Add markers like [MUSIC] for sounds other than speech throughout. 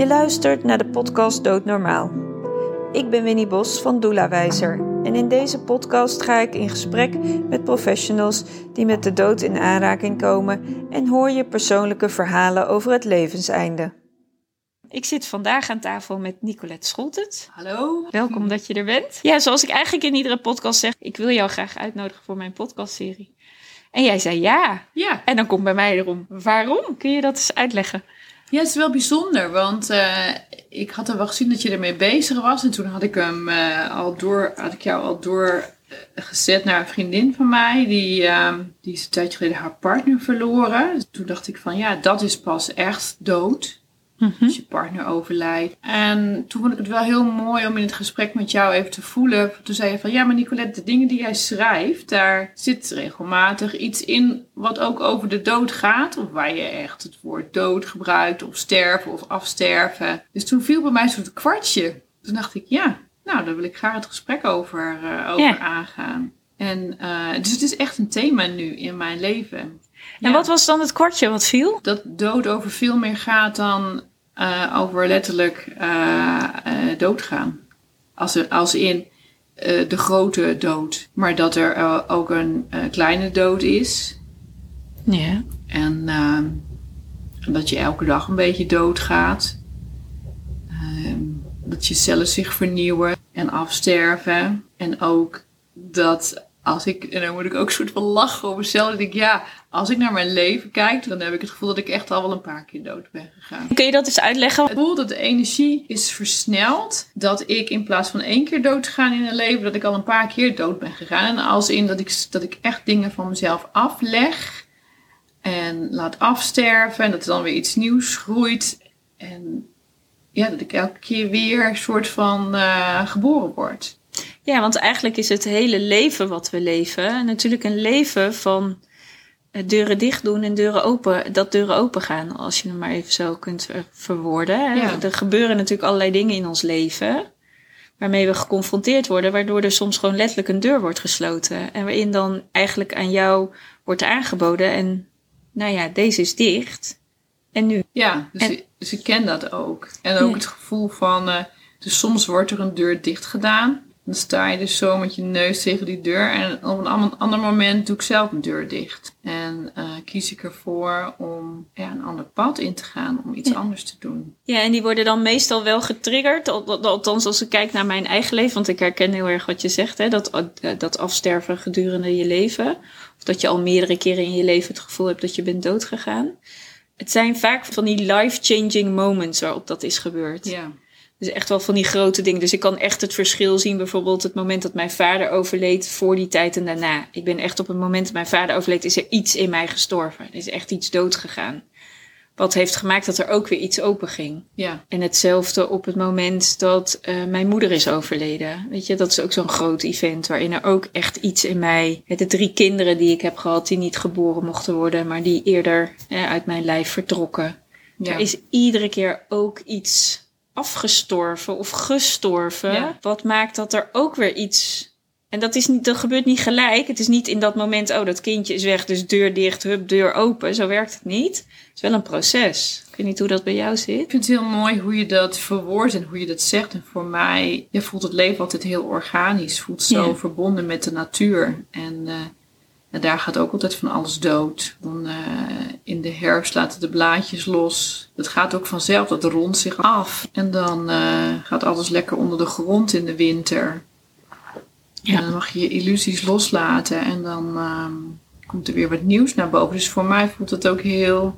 Je luistert naar de podcast Doodnormaal. Ik ben Winnie Bos van Doula Wijzer en in deze podcast ga ik in gesprek met professionals die met de dood in aanraking komen en hoor je persoonlijke verhalen over het levenseinde. Ik zit vandaag aan tafel met Nicolette Scholtens. Hallo. Welkom dat je er bent. Ja, zoals ik eigenlijk in iedere podcast zeg, ik wil jou graag uitnodigen voor mijn podcastserie. En jij zei ja. Ja. En dan komt bij mij erom, waarom? Kun je dat eens uitleggen? Ja, het is wel bijzonder, want uh, ik had er wel gezien dat je ermee bezig was. En toen had ik hem uh, al door, had ik jou al doorgezet naar een vriendin van mij. Die, uh, die is een tijdje geleden haar partner verloren. Dus toen dacht ik van ja, dat is pas echt dood. Mhm. Als je partner overlijdt. En toen vond ik het wel heel mooi om in het gesprek met jou even te voelen. Toen zei je van ja, maar Nicolette, de dingen die jij schrijft, daar zit regelmatig iets in wat ook over de dood gaat. Of waar je echt het woord dood gebruikt, of sterven of afsterven. Dus toen viel bij mij zo'n kwartje. Toen dacht ik ja, nou, daar wil ik graag het gesprek over, uh, over aangaan. En uh, dus het is echt een thema nu in mijn leven. En Ja. wat was dan het kwartje wat viel? dat dood over veel meer gaat dan uh, over letterlijk uh, uh, doodgaan. Als, er, als in de grote dood. Maar dat er ook een kleine dood is. Ja. En uh, dat je elke dag een beetje doodgaat. Uh, dat je cellen zich vernieuwen en afsterven. En ook dat als ik, en dan moet ik ook een soort van lachen op mezelf. Dat ik, ja, als ik naar mijn leven kijk, dan heb ik het gevoel dat ik echt al wel een paar keer dood ben gegaan. Kun je dat eens uitleggen? Het gevoel dat de energie is versneld. Dat ik in plaats van één keer dood te gaan in een leven, dat ik al een paar keer dood ben gegaan. En als in dat ik, dat ik echt dingen van mezelf afleg. En laat afsterven. En dat er dan weer iets nieuws groeit. En ja, dat ik elke keer weer een soort van uh, geboren word. Ja, want eigenlijk is het hele leven wat we leven natuurlijk een leven van eh, deuren dicht doen en deuren open, dat deuren open gaan, als je het maar even zo kunt verwoorden. Ja. Er gebeuren natuurlijk allerlei dingen in ons leven waarmee we geconfronteerd worden, waardoor er soms gewoon letterlijk een deur wordt gesloten en waarin dan eigenlijk aan jou wordt aangeboden en nou ja, deze is dicht. En nu? Ja, dus, en, ik, dus ik ken dat ook. En ook ja. het gevoel van, uh, dus soms wordt er een deur dicht gedaan. Dan sta je dus zo met je neus tegen die deur. En op een ander moment doe ik zelf een deur dicht. En uh, kies ik ervoor om ja, een ander pad in te gaan. Om iets ja. anders te doen. Ja, en die worden dan meestal wel getriggerd. Althans, als ik kijk naar mijn eigen leven. Want ik herken heel erg wat je zegt. Hè, dat, dat afsterven gedurende je leven. Of dat je al meerdere keren in je leven het gevoel hebt dat je bent doodgegaan. Het zijn vaak van die life-changing moments waarop dat is gebeurd. Ja. Dus echt wel van die grote dingen. Dus ik kan echt het verschil zien. Bijvoorbeeld het moment dat mijn vader overleed. Voor die tijd en daarna. Ik ben echt op het moment dat mijn vader overleed. Is er iets in mij gestorven. Er is echt iets doodgegaan. Wat heeft gemaakt dat er ook weer iets open ging. Ja. En hetzelfde op het moment dat uh, mijn moeder is overleden. Weet je, dat is ook zo'n groot event. Waarin er ook echt iets in mij. De drie kinderen die ik heb gehad. Die niet geboren mochten worden. Maar die eerder eh, uit mijn lijf vertrokken. Ja. Er is iedere keer ook iets afgestorven of gestorven. Ja. Wat maakt dat er ook weer iets. En dat, is niet, dat gebeurt niet gelijk. Het is niet in dat moment, oh, dat kindje is weg, dus deur dicht, hup, deur open. Zo werkt het niet. Het is wel een proces. Ik weet niet hoe dat bij jou zit. Ik vind het heel mooi hoe je dat verwoordt en hoe je dat zegt. En voor mij je voelt het leven altijd heel organisch. Voelt zo ja. verbonden met de natuur. En, uh, en daar gaat ook altijd van alles dood. Dan uh, in de herfst laten de blaadjes los. Dat gaat ook vanzelf, dat rondt zich af. En dan uh, gaat alles lekker onder de grond in de winter. Ja. En dan mag je je illusies loslaten en dan um, komt er weer wat nieuws naar boven. Dus voor mij voelt het ook heel,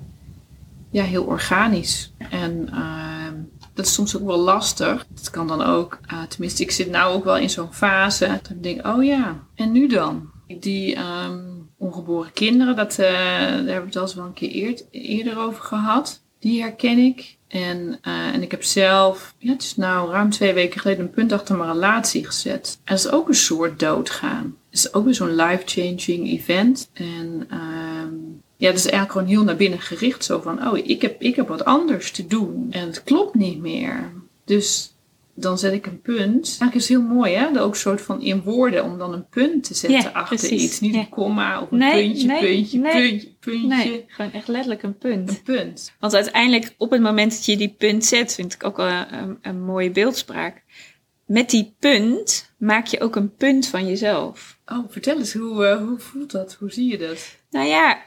ja, heel organisch. En uh, dat is soms ook wel lastig. Dat kan dan ook, uh, tenminste ik zit nou ook wel in zo'n fase. Dat ik denk, oh ja, en nu dan? Die um, ongeboren kinderen, dat, uh, daar hebben we het al eens wel een keer eer, eerder over gehad. Die herken ik. En, uh, en ik heb zelf, ja, het is nou ruim twee weken geleden, een punt achter mijn relatie gezet. En dat is ook een soort doodgaan. Het is ook weer zo'n life-changing event. En uh, ja, het is eigenlijk gewoon heel naar binnen gericht. Zo van, oh, ik heb, ik heb wat anders te doen. En het klopt niet meer. Dus dan zet ik een punt. Eigenlijk is het heel mooi, hè? Ook een soort van in woorden om dan een punt te zetten achter precies. iets. Niet een komma of een Nee, puntje, nee, puntje, nee. puntje, puntje. Nee, gewoon echt letterlijk een punt. Een punt. Want uiteindelijk, op het moment dat je die punt zet, vind ik ook wel een, een mooie beeldspraak. Met die punt maak je ook een punt van jezelf. Oh, vertel eens, hoe, eh, hoe voelt dat? Hoe zie je dat? Nou ja,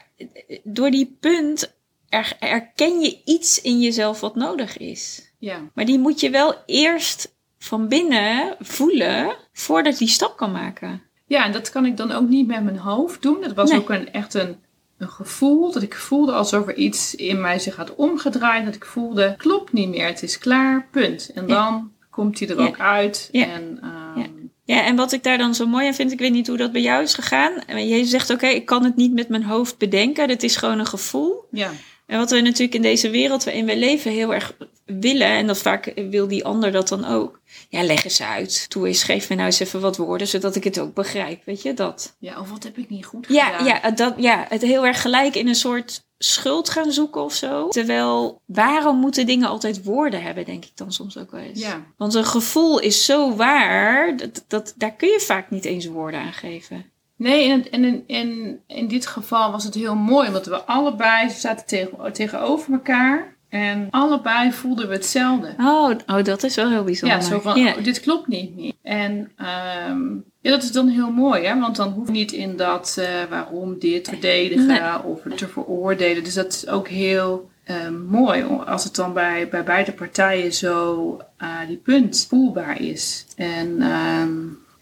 door die punt er, erken je iets in jezelf wat nodig is. Ja, Maar die moet je wel eerst van binnen voelen voordat je die stap kan maken. ja en dat kan ik dan ook niet met mijn hoofd doen. Dat was Nee. ook een, echt een, een gevoel. Dat ik voelde alsof er iets in mij zich had omgedraaid. Dat ik voelde, klopt niet meer. Het is klaar, punt. En Ja. dan komt hij er Ja. ook uit. Ja. En, ehm, Ja. Ja, en wat ik daar dan zo mooi aan vind, ik weet niet hoe dat bij jou is gegaan. Je zegt, oké, ik kan het niet met mijn hoofd bedenken. Dit is gewoon een gevoel. ja. En wat we natuurlijk in deze wereld waarin we leven heel erg willen, en dat vaak wil die ander dat dan ook. Ja, leg eens uit. Doe eens, geef me nou eens even wat woorden, zodat ik het ook begrijp. Weet je, dat. ja, of wat heb ik niet goed Ja, gedaan? ja, dat, ja, het heel erg gelijk in een soort schuld gaan zoeken of zo. Terwijl, waarom moeten dingen altijd woorden hebben, denk ik dan soms ook wel eens. Ja. Want een gevoel is zo waar, dat, dat, daar kun je vaak niet eens woorden aan geven. Nee, en, en in, in, dit geval was het heel mooi, want we allebei zaten tegen, tegenover elkaar. En allebei voelden we hetzelfde. Oh, oh dat is wel heel bijzonder. Ja, zo van, oh, dit klopt niet meer. En ehm, ja, dat is dan heel mooi, hè? Want dan hoef je niet in dat eh, waarom dit verdedigen Nee. of te veroordelen. Dus dat is ook heel ehm, mooi als het dan bij, bij beide partijen zo eh, die punt voelbaar is. En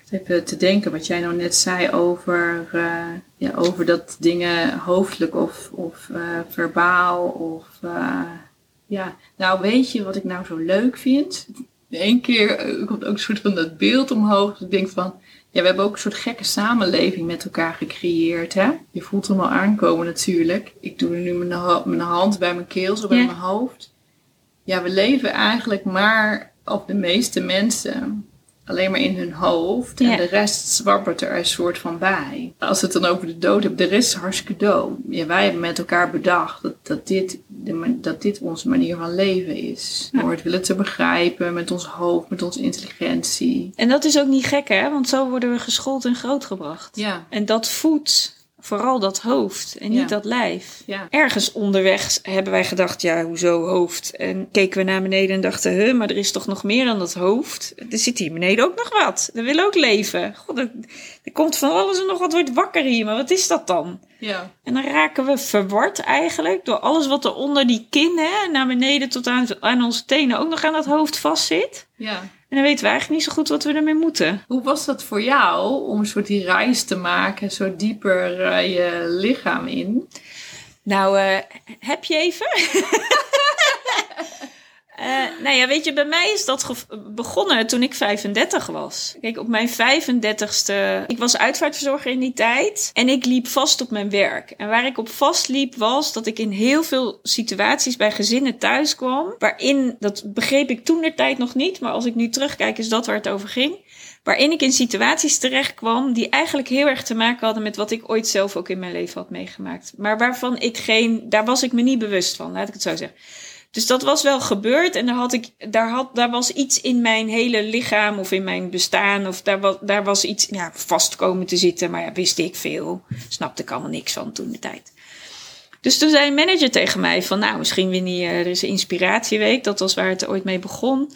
zit even te denken wat jij nou net zei over, eh, ja, over dat dingen hoofdelijk of, of verbaal of... ja, nou weet je wat ik nou zo leuk vind? Eén keer eh, komt ook een soort van dat beeld omhoog. Dat ik denk van, ja, we hebben ook een soort gekke samenleving met elkaar gecreëerd, hè? Je voelt hem al aankomen natuurlijk. Ik doe nu mijn, ha- mijn hand bij mijn keel, zo bij Ja. mijn hoofd. Ja, we leven eigenlijk maar, of de meeste mensen, alleen maar in hun hoofd. Ja. En de rest zwabbert er een soort van bij. Als we het dan over de dood hebben, de rest is hartstikke dood. Ja, wij hebben met elkaar bedacht dat, dat, dit, de, dat dit onze manier van leven is. Door het willen te begrijpen met ons hoofd, met onze intelligentie. En dat is ook niet gek, hè? Want zo worden we geschoold en grootgebracht. Ja, En dat voedt vooral dat hoofd en niet Ja. dat lijf. ja. Ergens onderweg hebben wij gedacht, ja, hoezo hoofd? En keken we naar beneden en dachten, huh, maar er is toch nog meer dan dat hoofd? Er zit hier beneden ook nog wat. We willen ook leven. God, er, er komt van alles en nog wat wordt wakker hier, maar wat is dat dan? Ja, En dan raken we verward eigenlijk door alles wat er onder die kin, hè, naar beneden tot aan, aan onze tenen ook nog aan dat hoofd vastzit. ja. En dan weten we eigenlijk niet zo goed wat we ermee moeten. Hoe was dat voor jou om een soort die reis te maken, zo dieper eh, je lichaam in? Nou, eh, heb je even? [LAUGHS] Eh, nou ja, weet je, bij mij is dat begonnen toen ik 35 was. Kijk, op mijn 35ste. Ik was uitvaartverzorger in die tijd. En ik liep vast op mijn werk. En waar ik op vast liep was dat ik in heel veel situaties bij gezinnen thuis kwam. Waarin, dat begreep ik toen de tijd nog niet. Maar als ik nu terugkijk, is dat waar het over ging. Waarin ik in situaties terecht kwam die eigenlijk heel erg te maken hadden met wat ik ooit zelf ook in mijn leven had meegemaakt. Maar waarvan ik geen, daar was ik me niet bewust van, laat ik het zo zeggen. Dus dat was wel gebeurd en daar, had ik, daar, had, daar was iets in mijn hele lichaam of in mijn bestaan. Of daar was, daar was iets ja, vast komen te zitten. Maar ja, wist ik veel. Snapte ik allemaal niks van toen de tijd. Dus toen zei een manager tegen mij van, nou, misschien Winnie, er is een inspiratieweek. Dat was waar het ooit mee begon.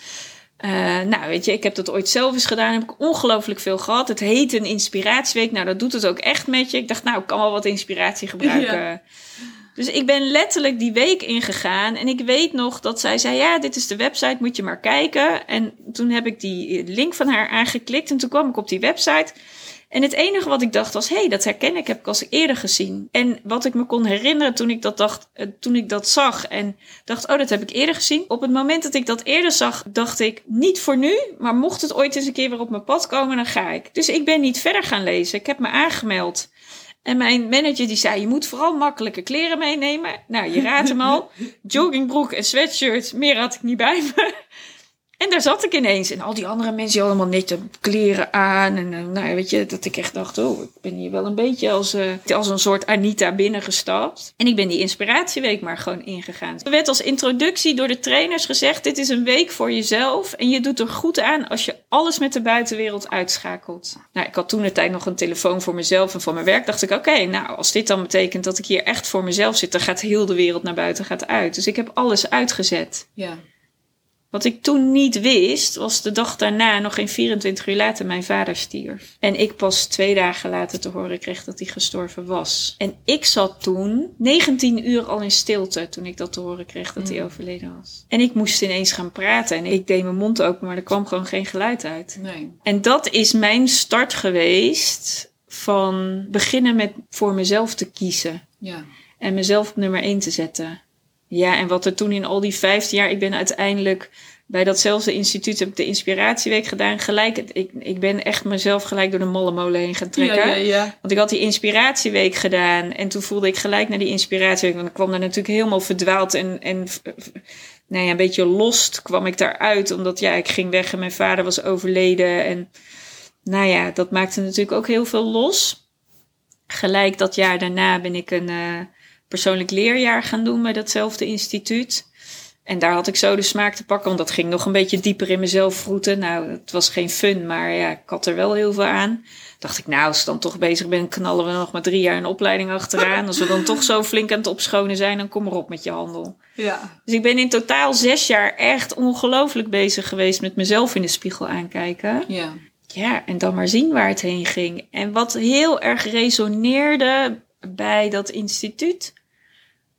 Eh, nou, weet je, ik heb dat ooit zelf eens gedaan. Heb ik ongelooflijk veel gehad. Het heet een inspiratieweek. Nou, dat doet het ook echt met je. Ik dacht, nou, ik kan wel wat inspiratie gebruiken. Ja. Dus ik ben letterlijk die week ingegaan. En ik weet nog dat zij zei: Ja, dit is de website, moet je maar kijken. En toen heb ik die link van haar aangeklikt. En toen kwam ik op die website. En het enige wat ik dacht was: hé, hey, dat herken ik, heb ik al eerder gezien. En wat ik me kon herinneren toen ik dat, dacht, eh, toen ik dat zag en dacht: oh, dat heb ik eerder gezien. Op het moment dat ik dat eerder zag, dacht ik: niet voor nu, maar mocht het ooit eens een keer weer op mijn pad komen, dan ga ik. Dus ik ben niet verder gaan lezen. Ik heb me aangemeld. En mijn manager die zei, je moet vooral makkelijke kleren meenemen. Nou, je raadt hem al. [LAUGHS] Joggingbroek en sweatshirt, meer had ik niet bij me. En daar zat ik ineens. En al die andere mensen allemaal nette kleren aan. En uh, nou, weet je, dat ik echt dacht, oh, ik ben hier wel een beetje als, uh, als een soort Anita binnengestapt. En ik ben die inspiratieweek maar gewoon ingegaan. Er werd als introductie door de trainers gezegd, dit is een week voor jezelf. En je doet er goed aan als je alles met de buitenwereld uitschakelt. Nou, ik had toen de tijd nog een telefoon voor mezelf en voor mijn werk. Dacht ik, oké, nou, als dit dan betekent dat ik hier echt voor mezelf zit, dan gaat heel de wereld naar buiten gaat uit. Dus ik heb alles uitgezet. Ja. Wat ik toen niet wist, was de dag daarna, nog geen 24 uur later, mijn vader stierf. En ik pas twee dagen later te horen kreeg dat hij gestorven was. En ik zat toen 19 uur al in stilte toen ik dat te horen kreeg dat hij overleden was. En ik moest ineens gaan praten en ik deed mijn mond open, maar er kwam gewoon geen geluid uit. Nee. En dat is mijn start geweest van beginnen met voor mezelf te kiezen. Ja. En mezelf op nummer 1 te zetten. Ja, en wat er toen in al die 15 jaar, ik ben uiteindelijk bij datzelfde instituut heb ik de inspiratieweek gedaan. Gelijk, ik, ik ben echt mezelf gelijk door de molen heen gaan trekken. Ja, ja, ja. Want ik had die inspiratieweek gedaan en toen voelde ik gelijk naar die inspiratieweek. Want ik kwam daar natuurlijk helemaal verdwaald en, en nou ja, een beetje lost kwam ik daaruit. Omdat ja, ik ging weg en mijn vader was overleden. En nou ja, dat maakte natuurlijk ook heel veel los. Gelijk dat jaar daarna ben ik een... Uh, persoonlijk leerjaar gaan doen bij datzelfde instituut. En daar had ik zo de smaak te pakken, want dat ging nog een beetje dieper in mezelf vroeten. Nou, het was geen fun, maar ja, ik had er wel heel veel aan. Dacht ik, nou, als ik dan toch bezig ben, knallen we nog maar drie jaar een opleiding achteraan. Als we dan toch zo flink aan het opschonen zijn, dan kom erop met je handel. Ja. Dus ik ben in totaal zes jaar echt ongelooflijk bezig geweest met mezelf in de spiegel aankijken. Ja. Ja, en dan maar zien waar het heen ging. En wat heel erg resoneerde bij dat instituut,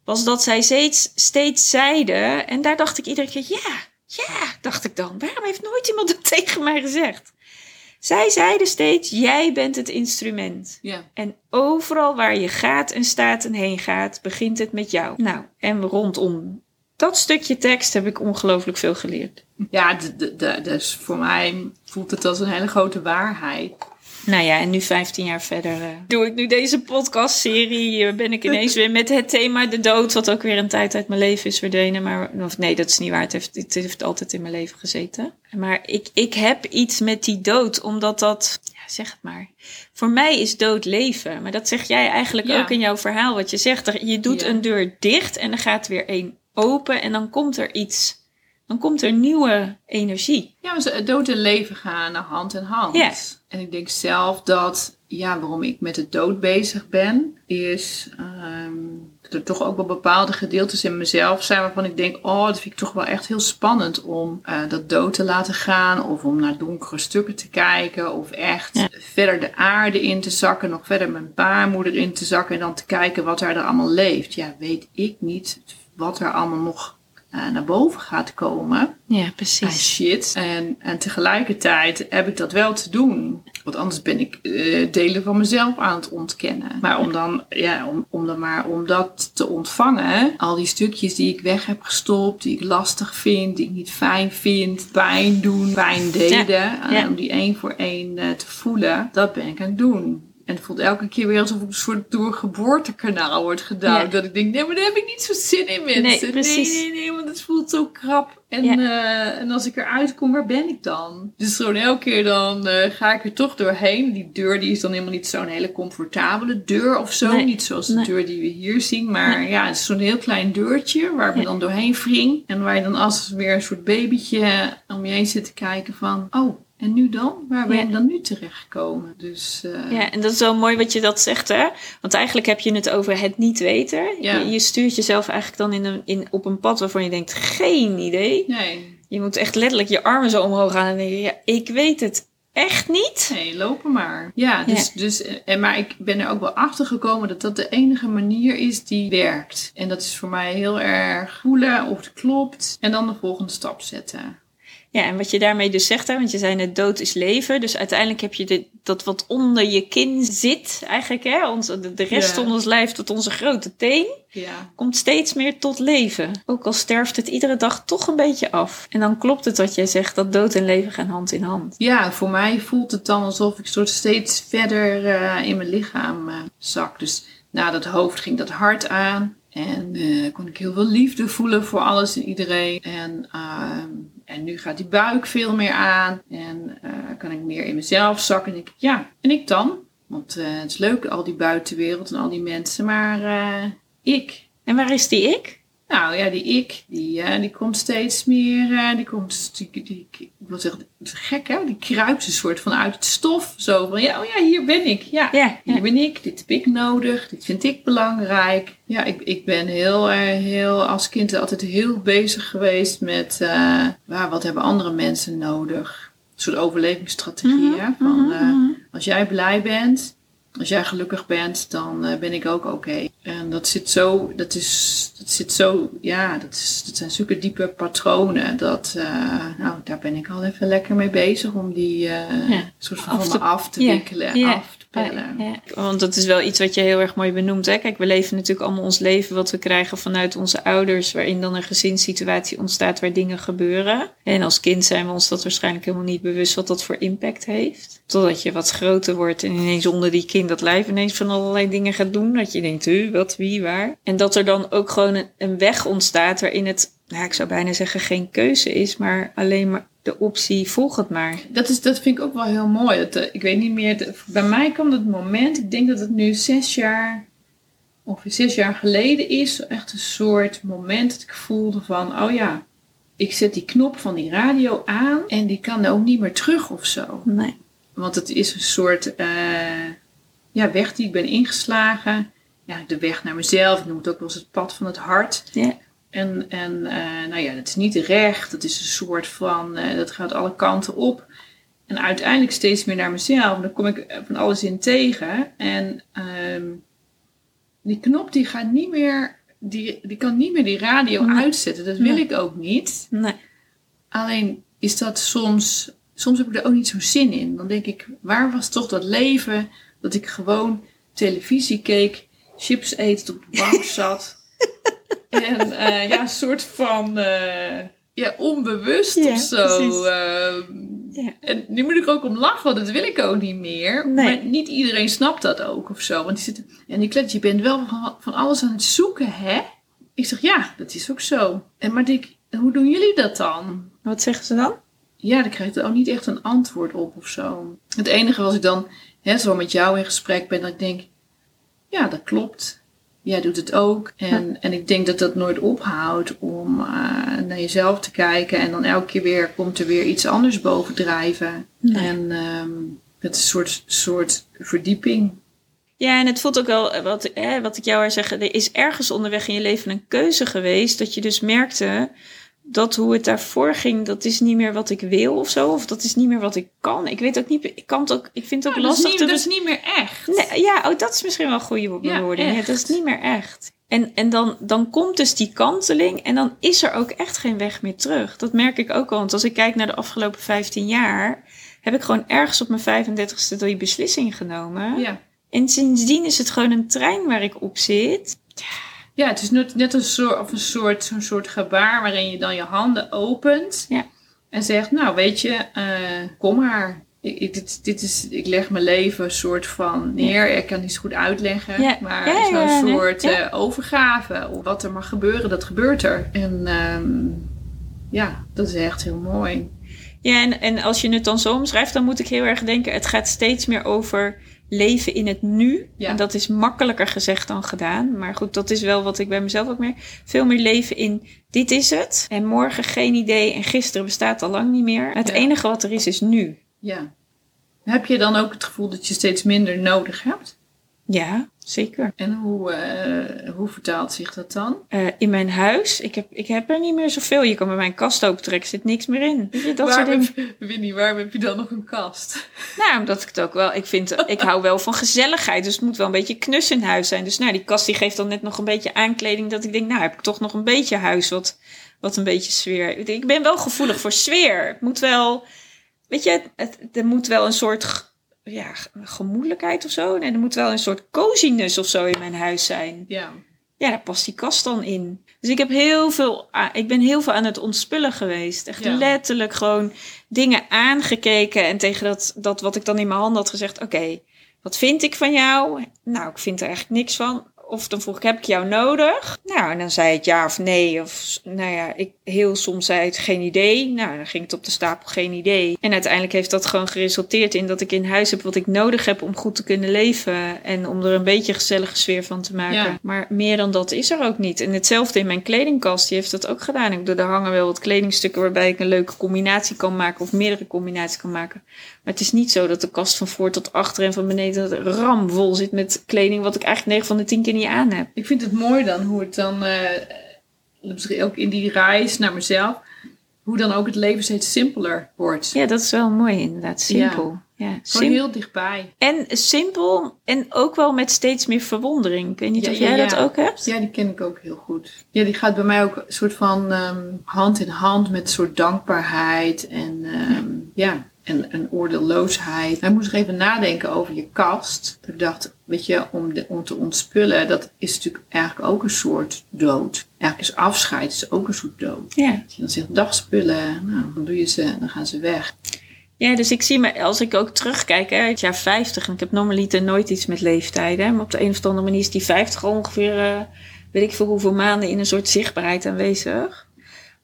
was dat zij steeds, steeds zeiden, en daar dacht ik iedere keer, ja, ja, dacht ik dan. Waarom heeft nooit iemand dat [LAUGHS] tegen mij gezegd? Zij zeiden steeds, jij bent het instrument. Ja. En overal waar je gaat en staat en heen gaat, begint het met jou. Nou, en rondom dat stukje tekst heb ik ongelooflijk veel geleerd. Ja, dus voor mij voelt het als een hele grote waarheid. Nou ja, en nu 15 jaar verder uh, doe ik nu deze podcastserie. ben ik ineens weer met het thema de dood, wat ook weer een tijd uit mijn leven is verdwenen. Maar of nee, dat is niet waar. Het heeft, het heeft altijd in mijn leven gezeten. Maar ik, ik heb iets met die dood, omdat dat, ja, zeg het maar. Voor mij is dood leven. Maar dat zeg jij eigenlijk Ja. ook in jouw verhaal. Wat je zegt, je doet Ja. een deur dicht en dan gaat weer één open en dan komt er iets. Dan komt er nieuwe energie. Ja, ze- dood en leven gaan hand in hand. En ik denk zelf dat, ja, waarom ik met de dood bezig ben, is ehm, dat er toch ook wel bepaalde gedeeltes in mezelf zijn waarvan ik denk, oh, dat vind ik toch wel echt heel spannend om eh, dat dood te laten gaan of om naar donkere stukken te kijken of echt Ja. verder de aarde in te zakken, nog verder mijn baarmoeder in te zakken en dan te kijken wat er, er allemaal leeft. Ja, weet ik niet wat er allemaal nog naar boven gaat komen Ja, precies. shit. En, en tegelijkertijd heb ik dat wel te doen. Want anders ben ik eh, delen van mezelf aan het ontkennen. Maar om dan, ja, om, om dan maar om dat te ontvangen, al die stukjes die ik weg heb gestopt, die ik lastig vind, die ik niet fijn vind, pijn doen, pijn deden, Ja, ja. eh, om die één voor één eh, te voelen, dat ben ik aan het doen. En het voelt elke keer weer alsof ik een soort doorgeboortekanaal wordt gedaan. Ja. Dat ik denk, nee, maar daar heb ik niet zo zin in, mensen. Nee, precies. nee, nee, nee, want het voelt zo krap. En, Ja. eh, en als ik eruit kom, waar ben ik dan? Dus gewoon elke keer dan eh, ga ik er toch doorheen. Die deur die is dan helemaal niet zo'n hele comfortabele deur of zo. Nee. Niet zoals de Nee. deur die we hier zien. Maar ja, het is zo'n heel klein deurtje waar we Ja. dan doorheen wring. En waar je dan als weer een soort babytje om je heen zit te kijken van... Oh, en nu dan? Waar ben Ja. je dan nu terechtgekomen? Dus eh, Ja, en dat is wel mooi wat je dat zegt, hè? Want eigenlijk heb je het over het niet weten. Ja. Je, je stuurt jezelf eigenlijk dan in een, in, op een pad waarvan je denkt, geen idee. nee, Je moet echt letterlijk je armen zo omhoog gaan en denken, ja, ik weet het echt niet. Nee, lopen maar. Ja, dus, dus en, maar ik ben er ook wel achter gekomen dat dat de enige manier is die werkt. En dat is voor mij heel erg voelen of het klopt en dan de volgende stap zetten. Ja, en wat je daarmee dus zegt, hè, want je zei net dood is leven. Dus uiteindelijk heb je dat wat onder je kin zit, eigenlijk, hè, onze, de, de rest Ja. van ons lijf tot onze grote teen, Ja. komt steeds meer tot leven. Ook al sterft het iedere dag toch een beetje af. En dan klopt het wat jij zegt, dat dood en leven gaan hand in hand. Ja, voor mij voelt het dan alsof ik soort steeds verder eh, in mijn lichaam eh, zak. Dus na dat hoofd ging dat hart aan. En eh, kon ik heel veel liefde voelen voor alles en iedereen. En, ehm, En nu gaat die buik veel meer aan. En uh, kan ik meer in mezelf zakken. En ik, ja, en ik dan? Want uh, het is leuk, al die buitenwereld en al die mensen. Maar uh, ik. En waar is die ik? Nou ja, die ik, die, uh, die komt steeds meer, uh, die komt, die, die, ik wil zeggen, het is gek hè, die kruipt een soort van uit het stof. Zo van, ja, oh ja, hier ben ik. Ja, hier ben ik, dit heb ik nodig, dit vind ik belangrijk. Ja, ik, ik ben heel, uh, heel, als kind altijd heel bezig geweest met, uh, wat hebben andere mensen nodig? Een soort overlevingsstrategie, mm -hmm, hè, van, mm -hmm. als jij blij bent, als jij gelukkig bent, dan uh, ben ik ook oké. Okay. En dat zit zo, dat is, dat zit zo, ja, dat, is, dat zijn zulke diepe patronen. Dat, uh, nou, daar ben ik al even lekker mee bezig om die uh, ja. soort van af te, af te wikkelen, ja. af te Ja. Want dat is wel iets wat je heel erg mooi benoemt. Hè? Kijk, we leven natuurlijk allemaal ons leven wat we krijgen vanuit onze ouders, waarin dan een gezinssituatie ontstaat waar dingen gebeuren. En als kind zijn we ons dat waarschijnlijk helemaal niet bewust wat dat voor impact heeft. Totdat je wat groter wordt en ineens onder die kind dat lijf ineens van allerlei dingen gaat doen. Dat je denkt, u, wat, wie, waar. En dat er dan ook gewoon een, een weg ontstaat waarin het, nou, ik zou bijna zeggen, geen keuze is, maar alleen maar de optie volg het maar. Dat, is, dat vind ik ook wel heel mooi. Dat, uh, ik weet niet meer, de, bij mij kwam het moment, ik denk dat het nu zes jaar, ongeveer zes jaar geleden is, echt een soort moment dat ik voelde van, oh ja, ik zet die knop van die radio aan en die kan ook niet meer terug of zo. Nee. Want het is een soort uh, ja, weg die ik ben ingeslagen. Ja, de weg naar mezelf. Ik noem het ook wel eens het pad van het hart. Ja. En, en uh, nou ja, dat is niet recht. Dat is een soort van, uh, dat gaat alle kanten op. En uiteindelijk steeds meer naar mezelf. Dan kom ik van alles in tegen. En um, die knop die gaat niet meer, die, die kan niet meer die radio nee. uitzetten. Dat wil Nee. ik ook niet. Nee. Alleen is dat soms, soms heb ik er ook niet zo zin in. Dan denk ik, waar was toch dat leven dat ik gewoon televisie keek, chips eet op de bank [LAUGHS] zat. En uh, ja, een soort van uh, ja, onbewust Ja, of zo. ehm, Ja. En nu moet ik ook om lachen, want dat wil ik ook niet meer. Nee. Maar niet iedereen snapt dat ook of zo. Want die zitten, en die klets, je bent wel van, van alles aan het zoeken, hè? Ik zeg, ja, dat is ook zo. En maar ik, hoe doen jullie dat dan? Wat zeggen ze dan? Ja, daar krijg ik ook niet echt een antwoord op of zo. Het enige was ik dan hè, zo met jou in gesprek ben, dat ik denk, ja, dat klopt. Jij doet het ook. En, en ik denk dat dat nooit ophoudt om uh, naar jezelf te kijken. En dan elke keer weer komt er weer iets anders bovendrijven. Nee. En um, dat is een soort, soort verdieping. Ja, en het voelt ook wel, eh, wat, hè, wat ik jou wil zeggen, er is ergens onderweg in je leven een keuze geweest. Dat je dus merkte dat hoe het daarvoor ging, dat is niet meer wat ik wil of zo. Of dat is niet meer wat ik kan. Ik weet ook niet, ik kan het ook, ik vind het ook Ja, dat, is lastig niet, te dat is niet meer echt. Nee, ja, oh, dat is misschien wel een goede bewoording. Ja, dat is niet meer echt. En, en dan, dan komt dus die kanteling en dan is er ook echt geen weg meer terug. Dat merk ik ook al. Want als ik kijk naar de afgelopen 15 jaar, heb ik gewoon ergens op mijn 35ste die beslissing genomen. Ja. En sindsdien is het gewoon een trein waar ik op zit. Ja, het is net, net een soort, of een soort, zo'n soort gebaar waarin je dan je handen opent. Ja. En zegt, nou weet je, uh, kom maar. Ik, ik, dit, dit is, ik leg mijn leven een soort van neer. Ik kan het niet zo goed uitleggen. Ja. Maar Ja, zo'n ja, soort Ja. uh, overgave. Of wat er mag gebeuren, dat gebeurt er. En um, ja, dat is echt heel mooi. Ja, en, en als je het dan zo omschrijft, dan moet ik heel erg denken: het gaat steeds meer over leven in het nu. Ja. En dat is makkelijker gezegd dan gedaan. Maar goed, dat is wel wat ik bij mezelf ook meer. Veel meer leven in dit is het. En morgen geen idee. En gisteren bestaat al lang niet meer. Het Ja. enige wat er is, is nu. Ja. Heb je dan ook het gevoel dat je steeds minder nodig hebt? Ja, zeker. En hoe, uh, hoe vertaalt zich dat dan? Uh, in mijn huis, ik heb, ik heb er niet meer zoveel. Je kan bij mijn kast opentrekken, zit niks meer in. Weet je, dat soort waarom, dingen. heb, Winnie, waarom heb je dan nog een kast? Nou, omdat ik het ook wel, ik vind, [LAUGHS] ik hou wel van gezelligheid. Dus het moet wel een beetje knus in huis zijn. Dus nou, die kast die geeft dan net nog een beetje aankleding. Dat ik denk, nou heb ik toch nog een beetje huis wat, wat een beetje sfeer. Ik ben wel gevoelig voor sfeer. Het moet wel, weet je, het, er moet wel een soort ja, gemoedelijkheid of zo. En er moet wel een soort coziness of zo in mijn huis zijn. Ja. Ja, daar past die kast dan in. Dus ik heb heel veel, ik ben heel veel aan het ontspullen geweest. Echt Ja. letterlijk gewoon dingen aangekeken. En tegen dat, dat wat ik dan in mijn handen had gezegd, oké, wat vind ik van jou? Nou, ik vind er eigenlijk niks van. Of dan vroeg ik, heb ik jou nodig? Nou, en dan zei het ja of nee. Of nou ja, ik heel soms zei het geen idee. Nou, dan ging het op de stapel geen idee. En uiteindelijk heeft dat gewoon geresulteerd in dat ik in huis heb wat ik nodig heb om goed te kunnen leven. En om er een beetje een gezellige sfeer van te maken. Ja. Maar meer dan dat is er ook niet. En hetzelfde in mijn kledingkast, die heeft dat ook gedaan. Ik bedoel, daar hangen wel wat kledingstukken waarbij ik een leuke combinatie kan maken. Of meerdere combinaties kan maken. Maar het is niet zo dat de kast van voor tot achter en van beneden ramvol zit met kleding wat ik eigenlijk 9 van de 10 keer niet aan heb. Ik vind het mooi dan hoe het dan, eh, ook in die reis naar mezelf, hoe dan ook het leven steeds simpeler wordt. Ja, dat is wel mooi inderdaad. Simpel. Ja. Gewoon Sim- heel dichtbij. En simpel en ook wel met steeds meer verwondering. Ik weet niet Ja, of ja, jij ja. dat ook hebt. Ja, die ken ik ook heel goed. Ja, die gaat bij mij ook een soort van ehm, hand in hand met een soort dankbaarheid en ehm, ja, en een oordeelloosheid. Hij moest nog even nadenken over je kast. Ik dacht, weet je, om, de, om te ontspullen, dat is natuurlijk eigenlijk ook een soort dood. Eigenlijk is afscheid is ook een soort dood. Ja. Als je dan zegt, dag spullen, nou, dan doe je ze, dan gaan ze weg. ja, dus ik zie me, als ik ook terugkijk, hè, het jaar 50. En ik heb normaliter nooit iets met leeftijden. Maar op de een of andere manier is die 50 al ongeveer, eh, weet ik veel hoeveel maanden in een soort zichtbaarheid aanwezig.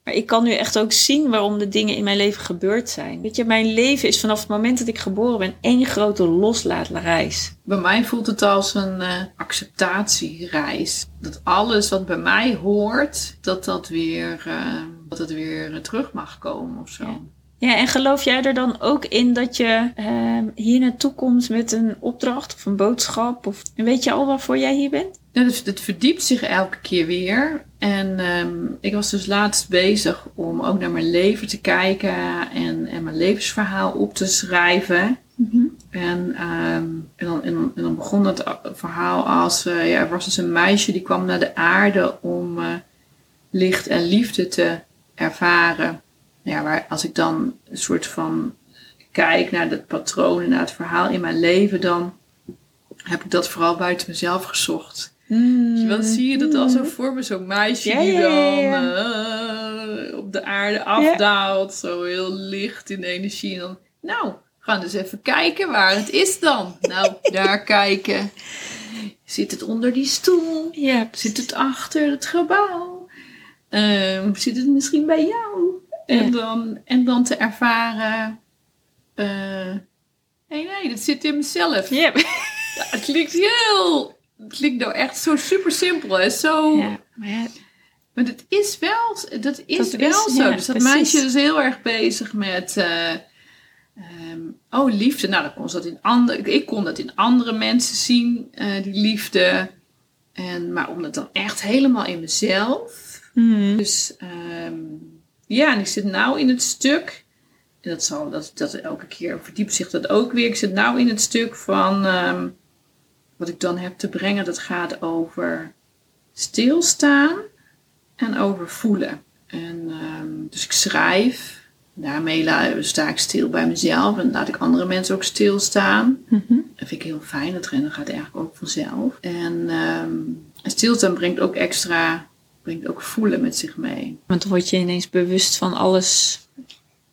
Maar ik kan nu echt ook zien waarom de dingen in mijn leven gebeurd zijn. Weet je, mijn leven is vanaf het moment dat ik geboren ben één grote loslaatreis. Bij mij voelt het als een eh, acceptatiereis. Dat alles wat bij mij hoort, dat dat weer, eh, dat het weer terug mag komen of zo. Ja. Ja, en geloof jij er dan ook in dat je ehm, hier naartoe komt met een opdracht of een boodschap? Of, weet je al waarvoor jij hier bent? Ja, dus het verdiept zich elke keer weer. En ehm, ik was dus laatst bezig om ook naar mijn leven te kijken en, en mijn levensverhaal op te schrijven. En, ehm, en, dan, en, dan, en dan begon het verhaal als, eh, ja, er was dus een meisje die kwam naar de aarde om eh, licht en liefde te ervaren. Ja, waar als ik dan een soort van kijk naar het patroon en naar het verhaal in mijn leven, dan heb ik dat vooral buiten mezelf gezocht. Wel, zie je dat al zo voor me, zo'n meisje Ja, die ja, dan eh, op de aarde afdaalt, zo heel licht in energie. En dan, nou, we gaan dus even kijken waar het is dan. Nou, daar [LAUGHS] kijken. Zit het onder die stoel? Ja, Zit het achter het gebouw? Ehm, zit het misschien bij jou? En, dan, en dan te ervaren. eh, nee, nee, dat zit in mezelf. Ja. Ja, het klinkt heel. Het klinkt nou echt zo super simpel. Hè? Zo, ja. Maar ja, Maar dat is wel, dat is Dat wel is- zo. dus dat precies. meisje is heel erg bezig met. eh, ehm, oh, liefde. Nou, dan kon ze dat in andere. Ik kon dat in andere mensen zien, eh, die liefde. En, maar om dat dan echt helemaal in mezelf. Mhm. Dus ehm, ja, en ik zit nou in het stuk. En dat zal dat, dat elke keer verdiept zich dat ook weer. Ik zit nou in het stuk van ehm, wat ik dan heb te brengen. Dat gaat over stilstaan en over voelen. En ehm, dus ik schrijf. Daarmee sta ik stil bij mezelf en laat ik andere mensen ook stilstaan. Mhm. Dat vind ik heel fijn. Dat rennen gaat eigenlijk ook vanzelf. En en stilstaan brengt ook extra, brengt ook voelen met zich mee. Want dan word je ineens bewust van alles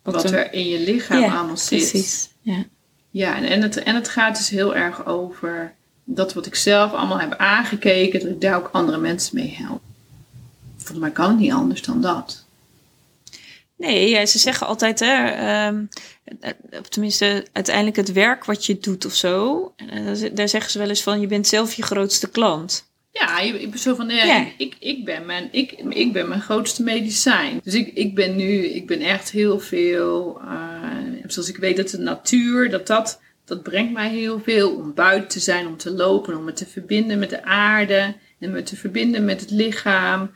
Wat, er- er in je lichaam Ja, allemaal zit. Precies. Ja. Ja, en, en, het, en het gaat dus heel erg over dat wat ik zelf allemaal heb aangekeken, dat ik daar ook andere mensen mee help. Volgens mij kan het niet anders dan dat. Nee, ze zeggen altijd, hè, ehm, eh, tenminste, uiteindelijk het werk wat je doet of zo, eh, daar ze- daar zeggen ze wel eens van, je bent zelf je grootste klant. Ja, ik ben zo van, ja, Ja. Ik, ik, ben mijn, ik, ik ben mijn grootste medicijn. Dus ik, ik ben nu, ik ben echt heel veel, eh, zoals ik weet dat de natuur, dat dat, dat brengt mij heel veel. Om buiten te zijn, om te lopen, om me te verbinden met de aarde en me te verbinden met het lichaam.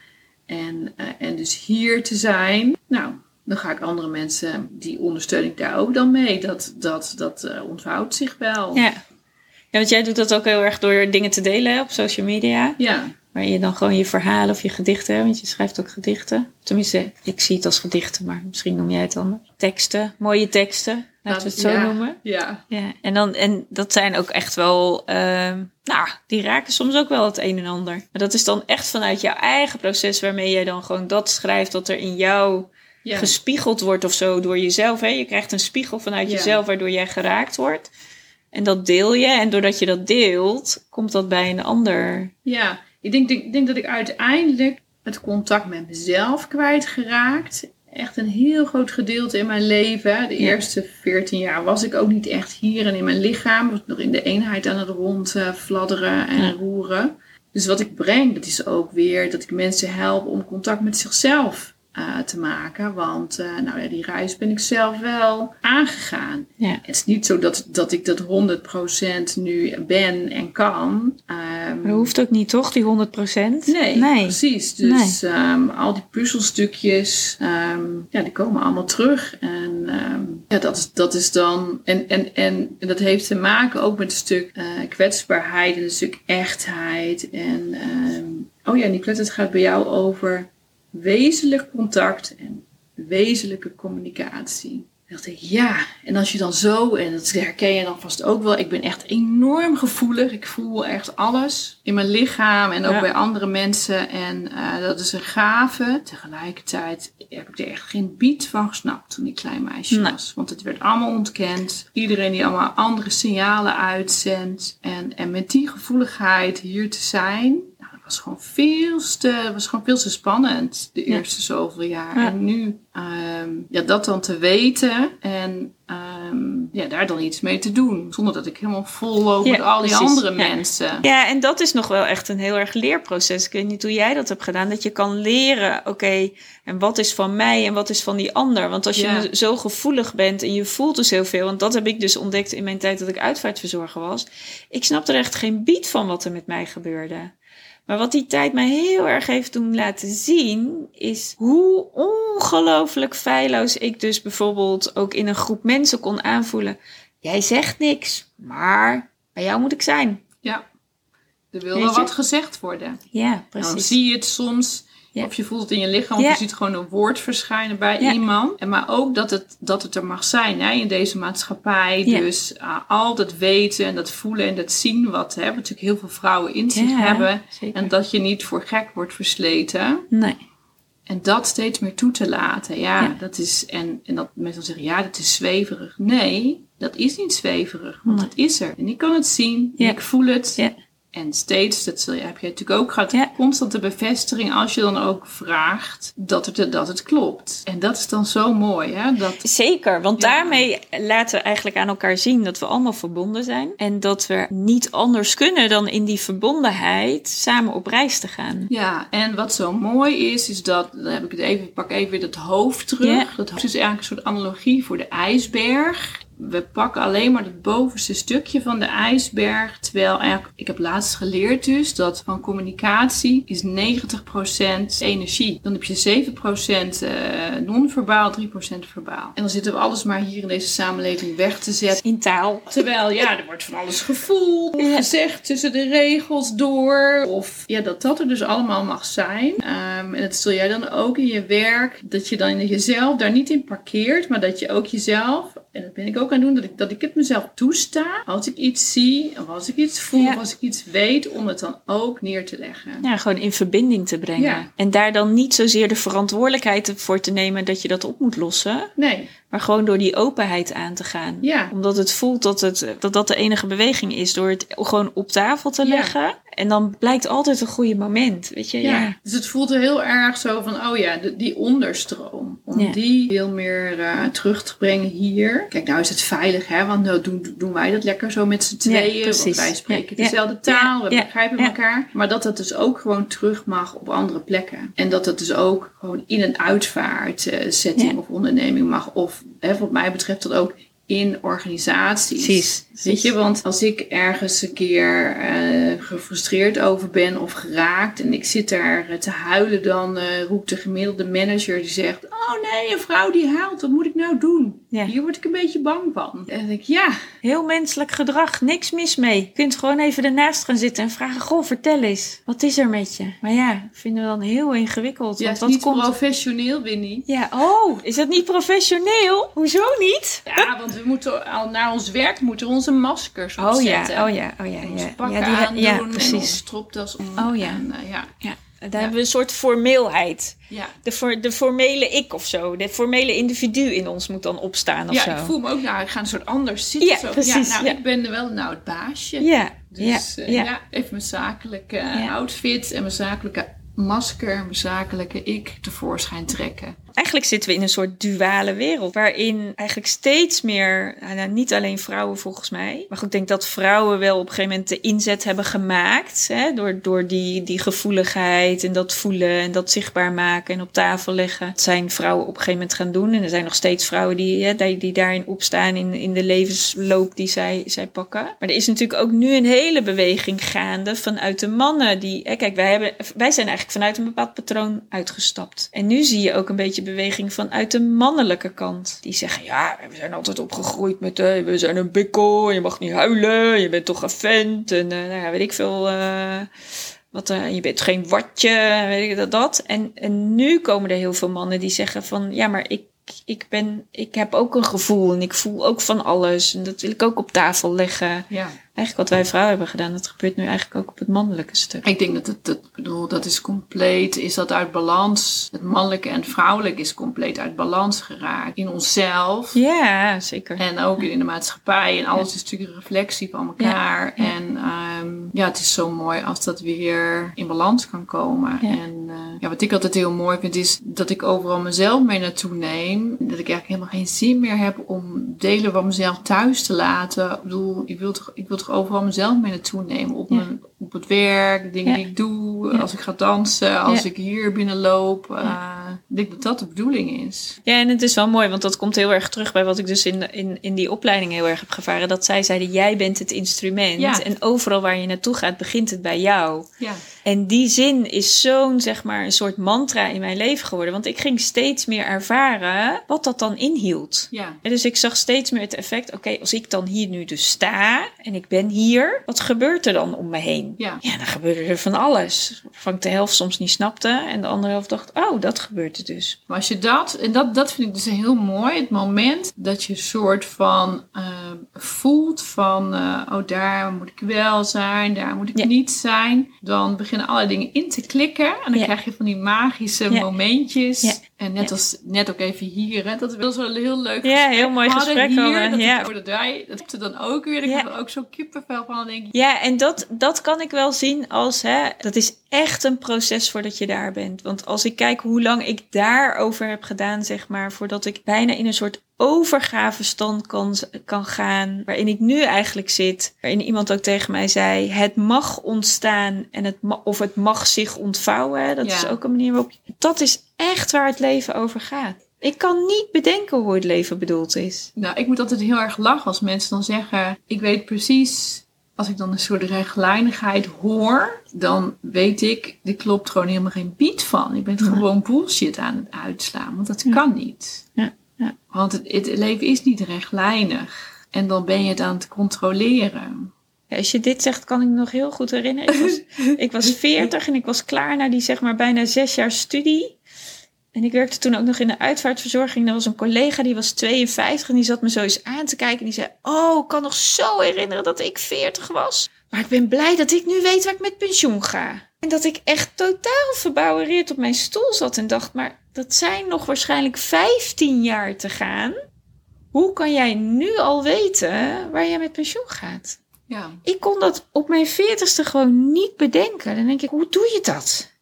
En, eh, en dus hier te zijn. Nou, dan ga ik andere mensen, die ondersteun ik daar ook dan mee. Dat, dat, dat eh, ontvouwt zich wel. Ja. ja, want jij doet dat ook heel erg door dingen te delen op social media. ja. Waar je dan gewoon je verhalen of je gedichten, want je schrijft ook gedichten. Tenminste, ik zie het als gedichten, maar misschien noem jij het anders. Teksten, mooie teksten, laten we het zo Ja, noemen. Ja. Ja, en, dan, en dat zijn ook echt wel, ehm, nou, die raken soms ook wel het een en ander. Maar dat is dan echt vanuit jouw eigen proces waarmee jij dan gewoon dat schrijft wat er in jou Ja. gespiegeld wordt of zo door jezelf. Hè? Je krijgt een spiegel vanuit jezelf waardoor jij geraakt wordt. En dat deel je. En doordat je dat deelt, komt dat bij een ander. Ja, ik denk, ik denk dat ik uiteindelijk het contact met mezelf kwijtgeraakt. Echt een heel groot gedeelte in mijn leven. De eerste 14 jaar was ik ook niet echt hier en in mijn lichaam. Was nog in de eenheid aan het rondfladderen en roeren. Dus wat ik breng, dat is ook weer dat ik mensen help om contact met zichzelf uh, te maken. Want uh, nou ja, die reis ben ik zelf wel aangegaan. Ja. Het is niet zo dat, dat ik dat 100% nu ben en kan. Um, dat hoeft ook niet, toch? Die 100%? Nee, nee. precies. Dus nee. Um, al die puzzelstukjes, um, ja, die komen allemaal terug. En ja, dat is, dat is dan... En, en, en, en dat heeft te maken ook met een stuk uh, kwetsbaarheid en een stuk echtheid. En oh ja, Nicolette, het gaat bij jou over wezenlijk contact en wezenlijke communicatie. En dacht ik, ja, en als je dan zo, en dat herken je dan vast ook wel, ik ben echt enorm gevoelig. Ik voel echt alles in mijn lichaam en ook ja. bij andere mensen. En uh, dat is een gave. Tegelijkertijd heb ik er echt geen bied van gesnapt toen ik klein meisje nee. was. Want het werd allemaal ontkend. Iedereen die allemaal andere signalen uitzendt. En, en met die gevoeligheid hier te zijn, was gewoon veel te, was gewoon veel te spannend de eerste ja. zoveel jaar. Ja. En nu, um, ja, dat dan te weten en um, ja, daar dan iets mee te doen. Zonder dat ik helemaal vol loop ja, met al die precies. andere mensen. Ja, en dat is nog wel echt een heel erg leerproces. Ik weet niet hoe jij dat hebt gedaan. Dat je kan leren, oké, okay, en wat is van mij en wat is van die ander. Want als je zo gevoelig bent en je voelt dus heel veel. Want dat heb ik dus ontdekt in mijn tijd dat ik uitvaartverzorger was. Ik snapte er echt geen bied van wat er met mij gebeurde. Maar wat die tijd mij heel erg heeft doen laten zien, is hoe ongelooflijk feilloos ik dus bijvoorbeeld ook in een groep mensen kon aanvoelen. Jij zegt niks, maar bij jou moet ik zijn. Ja, er wil wel wat gezegd worden. Ja, precies. Dan zie je het soms ja. Of je voelt het in je lichaam, of ja. je ziet gewoon een woord verschijnen bij ja. iemand. En maar ook dat het, dat het er mag zijn hè, in deze maatschappij. Dus uh, altijd weten en dat voelen en dat zien wat hè, natuurlijk heel veel vrouwen in zich hebben. Zeker. En dat je niet voor gek wordt versleten. Nee. En dat steeds meer toe te laten. Ja, dat is. En, en dat mensen zeggen, ja, dat is zweverig. Nee, dat is niet zweverig, want nee. het is er. En ik kan het zien, ik voel het. En steeds, dat heb je natuurlijk ook gehad, ja. constante bevestiging als je dan ook vraagt dat het, dat het klopt. En dat is dan zo mooi, hè? Dat, Zeker, want ja. daarmee laten we eigenlijk aan elkaar zien dat we allemaal verbonden zijn. En dat we niet anders kunnen dan in die verbondenheid samen op reis te gaan. Ja, en wat zo mooi is, is dat, dan heb ik het even, pak even weer dat hoofd terug. Ja. Dat hoofd is eigenlijk een soort analogie voor de ijsberg we pakken alleen maar het bovenste stukje van de ijsberg. Terwijl eigenlijk, ik heb laatst geleerd dus dat van communicatie is 90% energie. Dan heb je 7% uh, non-verbaal, 3% verbaal. En dan zitten we alles maar hier in deze samenleving weg te zetten. In taal. Terwijl, ja, er wordt van alles gevoeld, ja. gezegd tussen de regels door. Of ja, dat dat er dus allemaal mag zijn. Um, en dat zul jij dan ook in je werk, dat je dan jezelf daar niet in parkeert, maar dat je ook jezelf, en dat ben ik ook aan doen dat ik, dat ik het mezelf toesta. Als ik iets zie, of als ik iets voel, ja. of als ik iets weet, om het dan ook neer te leggen. Ja, gewoon in verbinding te brengen. Ja. En daar dan niet zozeer de verantwoordelijkheid voor te nemen dat je dat op moet lossen. Nee. Maar gewoon door die openheid aan te gaan. Ja. Omdat het voelt dat, het, dat dat de enige beweging is. Door het gewoon op tafel te leggen. En dan blijkt altijd een goede moment. Weet je? Ja. Dus het voelt heel erg zo van, oh ja, de, die onderstroom. Om Ja. die veel meer uh, terug te brengen hier. Kijk, nou is het veilig, hè? Want nou doen, doen wij dat lekker zo met z'n tweeën. want wij spreken Ja. dezelfde taal, we begrijpen elkaar. Maar dat dat dus ook gewoon terug mag op andere plekken. En dat dat dus ook gewoon in een uitvaart uh, setting of onderneming mag. Of hè, wat mij betreft dat ook in organisaties. Precies. Weet je, want als ik ergens een keer uh, gefrustreerd over ben of geraakt en ik zit daar uh, te huilen, dan uh, roept de gemiddelde manager die zegt: Oh nee, een vrouw die huilt, wat moet ik nou doen? Ja. Hier word ik een beetje bang van. En ik: Ja, Heel menselijk gedrag, niks mis mee. Je kunt gewoon even ernaast gaan zitten en vragen: Goh, vertel eens, wat is er met je? Maar ja, vinden we dan heel ingewikkeld. ja want is dat niet komt. professioneel, Winnie. Ja, oh, is dat niet professioneel? Hoezo niet? Ja, want we moeten al naar ons werk moeten we onze maskers Oh opzetten. ja, oh ja, oh ja. Ja. pakken ja, die- aandoen ja, en precies. onze stropdas om. Oh ja. En, uh, ja. Ja. Daar hebben we een soort formeelheid. Ja. De, for, de formele ik of zo. De formele individu in ons moet dan opstaan of ja, zo. ik voel me ook, nou, ik ga een soort anders zitten. Ja, zo. precies, Ja, nou, ja. ik ben wel nou het baasje. Ja, Dus ja, eh, ja. even mijn zakelijke outfit en mijn zakelijke masker, mijn zakelijke ik tevoorschijn trekken. Eigenlijk zitten we in een soort duale wereld. Waarin eigenlijk steeds meer, nou, nou, niet alleen vrouwen volgens mij. Maar goed, ik denk dat vrouwen wel op een gegeven moment de inzet hebben gemaakt. Hè, door door die, die gevoeligheid en dat voelen en dat zichtbaar maken en op tafel leggen. Dat zijn vrouwen op een gegeven moment gaan doen. En er zijn nog steeds vrouwen die, hè, die, die daarin opstaan in, in de levensloop die zij, zij pakken. Maar er is natuurlijk ook nu een hele beweging gaande vanuit de mannen. Die, hè, kijk, wij, hebben, wij zijn eigenlijk vanuit een bepaald patroon uitgestapt. En nu zie je ook een beetje beweging vanuit de mannelijke kant. Die zeggen, ja, we zijn altijd opgegroeid met, eh, we zijn een bikkel, je mag niet huilen, je bent toch een vent. En eh, nou ja, weet ik veel... eh, wat, je bent geen watje, weet ik dat, dat. En, en nu komen er heel veel mannen die zeggen van, ja, maar ik, ik, ben, ik heb ook een gevoel en ik voel ook van alles. En dat wil ik ook op tafel leggen. Ja. Eigenlijk wat wij vrouwen hebben gedaan, dat gebeurt nu eigenlijk ook op het mannelijke stuk. Ik denk dat het, dat, bedoel, dat is compleet, is dat uit balans. Het mannelijke en het vrouwelijke is compleet uit balans geraakt. In onszelf. Ja, zeker. En ook in de maatschappij. En alles is natuurlijk een reflectie van elkaar. Ja. En ehm, ja, het is zo mooi als dat weer in balans kan komen. Ja. En eh, ja, wat ik altijd heel mooi vind, is dat ik overal mezelf mee naartoe neem. Dat ik eigenlijk helemaal geen zin meer heb om delen van mezelf thuis te laten. Ik bedoel, ik wil toch, ik wil toch overal mezelf mee naartoe nemen. Op, mijn, op het werk, dingen die ik doe, als ik ga dansen, als ik hier binnenloop. eh, ik denk dat dat de bedoeling is. Ja, en het is wel mooi, want dat komt heel erg terug bij wat ik dus in, in, in die opleiding heel erg heb gevaren. Dat zij zeiden, jij bent het instrument. En overal waar je naartoe gaat, begint het bij jou. Ja. En die zin is zo'n, zeg maar, een soort mantra in mijn leven geworden. Want ik ging steeds meer ervaren wat dat dan inhield. Ja. En dus ik zag steeds meer het effect, oké, als ik dan hier nu dus sta en ik ben hier, wat gebeurt er dan om me heen? Ja. Ja, dan gebeurde er van alles. Waarvan ik de helft soms niet snapte en de andere helft dacht, oh, dat gebeurt er dus. Maar als je dat, en dat, dat vind ik dus heel mooi, het moment dat je soort van eh, voelt van, eh, oh daar moet ik wel zijn, daar moet ik Ja. niet zijn, dan beginnen allerlei dingen in te klikken en dan Ja. krijg je van die magische momentjes. En net Ja. als, net ook even hier, hè, dat was wel een heel leuk Ja, gesprek heel mooi gesprek hier, hadden, dat ja. hoorde wij, dat ik er dan ook weer, Ja. ik er ook zo kippenvel van denk ik, Ja, en dat, dat kan ik wel zien als, hè, dat is echt een proces voordat je daar bent. Want als ik kijk hoe lang ik daarover heb gedaan, zeg maar, voordat ik bijna in een soort overgavestand kan, kan gaan, waarin ik nu eigenlijk zit, waarin iemand ook tegen mij zei, het mag ontstaan en het of het mag zich ontvouwen. Dat Ja. is ook een manier waarop, dat is echt waar het leven over gaat. Ik kan niet bedenken hoe het leven bedoeld is. Nou, ik moet altijd heel erg lachen als mensen dan zeggen: Ik weet precies. Als ik dan een soort rechtlijnigheid hoor, dan weet ik, er klopt gewoon helemaal geen beat van. Ik ben gewoon bullshit aan het uitslaan, want dat kan niet. Ja, ja. Want het, het leven is niet rechtlijnig. En dan ben je het aan het controleren. Ja, als je dit zegt, kan ik me nog heel goed herinneren. Ik was, [LAUGHS] ik was 40 en ik was klaar na die zeg maar bijna zes jaar studie. En ik werkte toen ook nog in de uitvaartverzorging. Er was een collega die was 52 en die zat me zo eens aan te kijken. En die zei, oh, ik kan nog zo herinneren dat ik 40 was. Maar ik ben blij dat ik nu weet waar ik met pensioen ga. En dat ik echt totaal verbouwereerd op mijn stoel zat en dacht, maar dat zijn nog waarschijnlijk 15 jaar te gaan. Hoe kan jij nu al weten waar jij met pensioen gaat? Ja. Ik kon dat op mijn veertigste gewoon niet bedenken. Dan denk ik, hoe doe je dat?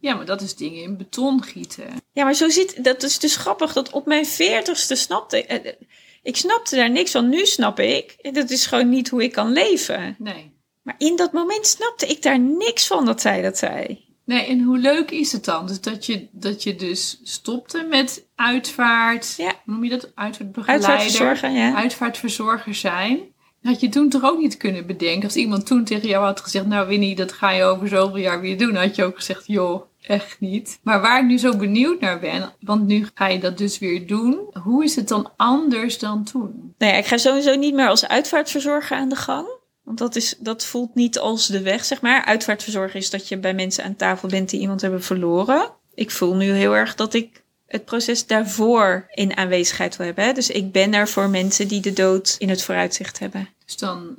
ja, maar dat is dingen in beton gieten. Ja, maar zo zit, dat is dus grappig dat op mijn veertigste snapte eh, eh, ik snapte daar niks van. Nu snap ik, dat is gewoon niet hoe ik kan leven. Nee. Maar in dat moment snapte ik daar niks van dat zij dat zei. Nee, en hoe leuk is het dan? Dus dat je, dat je dus stopte met uitvaart. Ja. Hoe noem je dat? Uitvaartbegeleider. Uitvaartverzorger, ja. Uitvaartverzorger zijn. Had je toen toch ook niet kunnen bedenken. Als iemand toen tegen jou had gezegd, nou Winnie, dat ga je over zoveel jaar weer doen. Had je ook gezegd, joh, echt niet. Maar waar ik nu zo benieuwd naar ben, want nu ga je dat dus weer doen. Hoe is het dan anders dan toen? Nou ja, ik ga sowieso niet meer als uitvaartverzorger aan de gang. Want dat, is, dat voelt niet als de weg, zeg maar. Uitvaartverzorger is dat je bij mensen aan tafel bent die iemand hebben verloren. Ik voel nu heel erg dat ik het proces daarvoor in aanwezigheid wil hebben. hè. Dus ik ben er voor mensen die de dood in het vooruitzicht hebben. Dus dan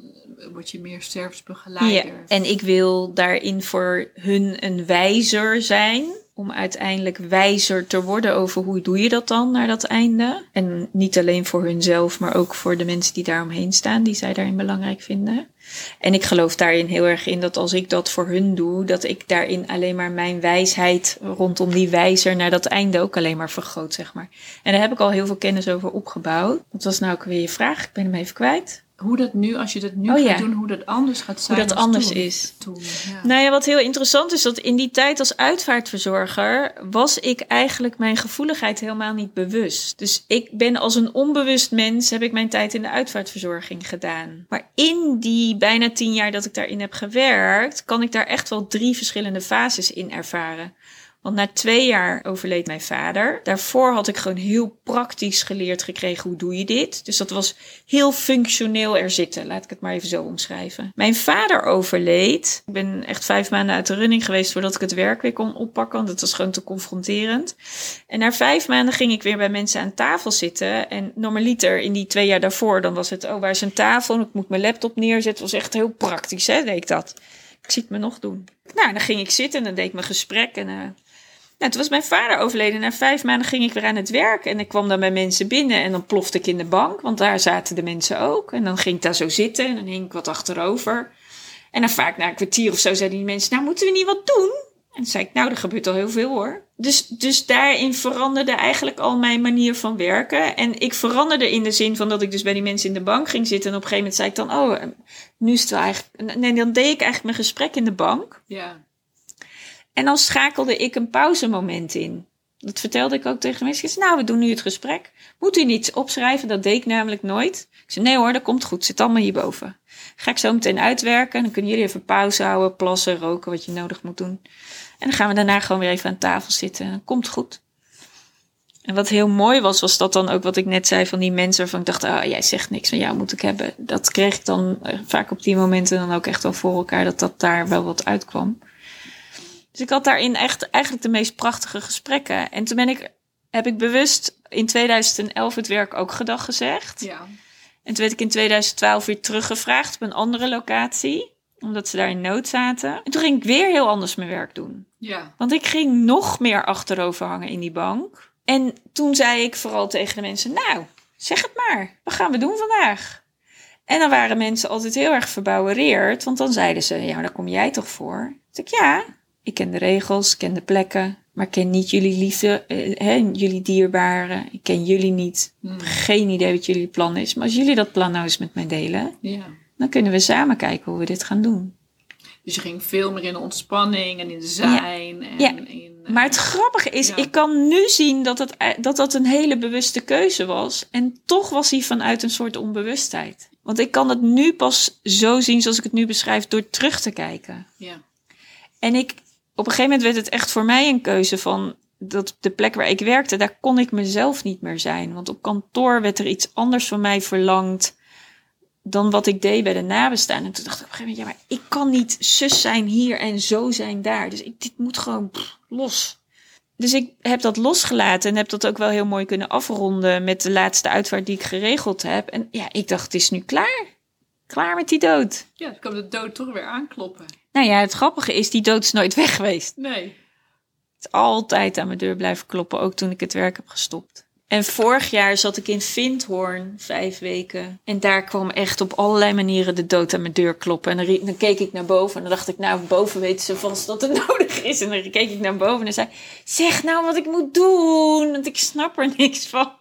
word je meer sterfsbegeleider. Ja, en ik wil daarin voor hun een wijzer zijn. Om uiteindelijk wijzer te worden over hoe doe je dat dan naar dat einde. En niet alleen voor hunzelf, maar ook voor de mensen die daaromheen staan, die zij daarin belangrijk vinden. En ik geloof daarin heel erg in dat als ik dat voor hun doe, dat ik daarin alleen maar mijn wijsheid rondom die wijzer naar dat einde ook alleen maar vergroot, zeg maar. En daar heb ik al heel veel kennis over opgebouwd. Wat was nou ook weer je vraag? Ik ben hem even kwijt hoe dat nu, als je dat nu Oh, gaat ja. doen, hoe dat anders gaat zijn. Hoe dat anders toen. is. Toen, ja. Nou ja, wat heel interessant is, dat in die tijd als uitvaartverzorger was ik eigenlijk mijn gevoeligheid helemaal niet bewust. Dus ik ben als een onbewust mens, heb ik mijn tijd in de uitvaartverzorging gedaan. Maar in die bijna tien jaar dat ik daarin heb gewerkt, kan ik daar echt wel drie verschillende fases in ervaren. Want na twee jaar overleed mijn vader. Daarvoor had ik gewoon heel praktisch geleerd gekregen hoe doe je dit. Dus dat was heel functioneel er zitten. Laat ik het maar even zo omschrijven. Mijn vader overleed. Ik ben echt vijf maanden uit de running geweest voordat ik het werk weer kon oppakken. Want het was gewoon te confronterend. En na vijf maanden ging ik weer bij mensen aan tafel zitten. En normaliter in die twee jaar daarvoor, dan was het, oh waar is een tafel? Ik moet mijn laptop neerzetten. Het was echt heel praktisch, hè, deed ik dat. Ik zie het me nog doen. Nou, dan ging ik zitten en dan deed ik mijn gesprek. En uh, nou, toen was mijn vader overleden. Na vijf maanden ging ik weer aan het werk. En ik kwam dan bij mensen binnen en dan plofte ik in de bank. Want daar zaten de mensen ook. En dan ging ik daar zo zitten en dan hing ik wat achterover. En dan vaak na een kwartier of zo zeiden die mensen... Nou, moeten we niet wat doen? En toen zei ik, nou, er gebeurt al heel veel hoor. Dus, dus daarin veranderde eigenlijk al mijn manier van werken. En ik veranderde in de zin van dat ik dus bij die mensen in de bank ging zitten. En op een gegeven moment zei ik dan, oh, nu is het wel eigenlijk... Nee, dan deed ik eigenlijk mijn gesprek in de bank. Ja. En dan schakelde ik een pauzemoment in. Dat vertelde ik ook tegen mensen. Nou, we doen nu het gesprek. Moet u niets opschrijven? Dat deed ik namelijk nooit. Ik zei, nee hoor, dat komt goed. Zit allemaal hierboven. Ga ik zo meteen uitwerken. Dan kunnen jullie even pauze houden, plassen, roken, wat je nodig moet doen. En dan gaan we daarna gewoon weer even aan tafel zitten. En dan komt goed. En wat heel mooi was, was dat dan ook wat ik net zei van die mensen waarvan ik dacht, ah, oh, jij zegt niks van jou moet ik hebben. Dat kreeg ik dan vaak op die momenten dan ook echt wel voor elkaar, dat dat daar wel wat uitkwam. Dus ik had daarin echt eigenlijk de meest prachtige gesprekken. En toen ben ik, heb ik bewust in 2011 het werk ook gedag gezegd. Ja. En toen werd ik in 2012 weer teruggevraagd op een andere locatie. Omdat ze daar in nood zaten. En toen ging ik weer heel anders mijn werk doen. Ja. Want ik ging nog meer achterover hangen in die bank. En toen zei ik vooral tegen de mensen, nou, zeg het maar. Wat gaan we doen vandaag? En dan waren mensen altijd heel erg verbouwereerd. Want dan zeiden ze, ja, maar daar kom jij toch voor? Toen ik, ja, ik ken de regels, ken de plekken, maar ken niet jullie liefde, eh, hè, jullie dierbaren. Ik ken jullie niet. Hmm. Geen idee wat jullie plan is. Maar als jullie dat plan nou eens met mij delen, ja. dan kunnen we samen kijken hoe we dit gaan doen. Dus je ging veel meer in de ontspanning en in de zijn. En Ja. In, uh, Maar het grappige is, Ja. ik kan nu zien dat, het, dat dat een hele bewuste keuze was. En toch was hij vanuit een soort onbewustheid. Want ik kan het nu pas zo zien zoals ik het nu beschrijf door terug te kijken. Ja. En ik, op een gegeven moment werd het echt voor mij een keuze van dat de plek waar ik werkte, daar kon ik mezelf niet meer zijn. Want op kantoor werd er iets anders van mij verlangd dan wat ik deed bij de nabestaan. En toen dacht ik op een gegeven moment, ja, maar ik kan niet zus zijn hier en zo zijn daar. Dus ik, dit moet gewoon los. Dus ik heb dat losgelaten en heb dat ook wel heel mooi kunnen afronden met de laatste uitvaart die ik geregeld heb. En ja, ik dacht, het is nu klaar. Klaar met die dood. ja, dan kwam de dood toch weer aankloppen. Nou ja, het grappige is, die dood is nooit weg geweest. Nee. Het is altijd aan mijn deur blijven kloppen, ook toen ik het werk heb gestopt. En vorig jaar zat ik in Vindhoorn vijf weken. En daar kwam echt op allerlei manieren de dood aan mijn deur kloppen. En dan keek ik naar boven en dan dacht ik, nou, boven weten ze vast dat het [LAUGHS] nodig is. En dan keek ik naar boven en zei, zeg nou wat ik moet doen, want ik snap er niks van.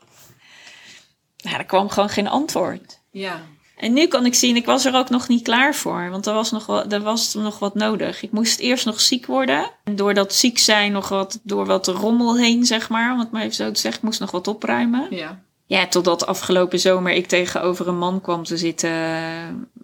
Nou, er kwam gewoon geen antwoord. Ja. En nu kan ik zien, ik was er ook nog niet klaar voor. Want er was nog, wel, er was nog wat nodig. Ik moest eerst nog ziek worden. En door dat ziek zijn, nog wat, door wat rommel heen, zeg maar. Het maar even zo te zeggen. Ik moest nog wat opruimen. Ja. Ja, totdat afgelopen zomer ik tegenover een man kwam te zitten.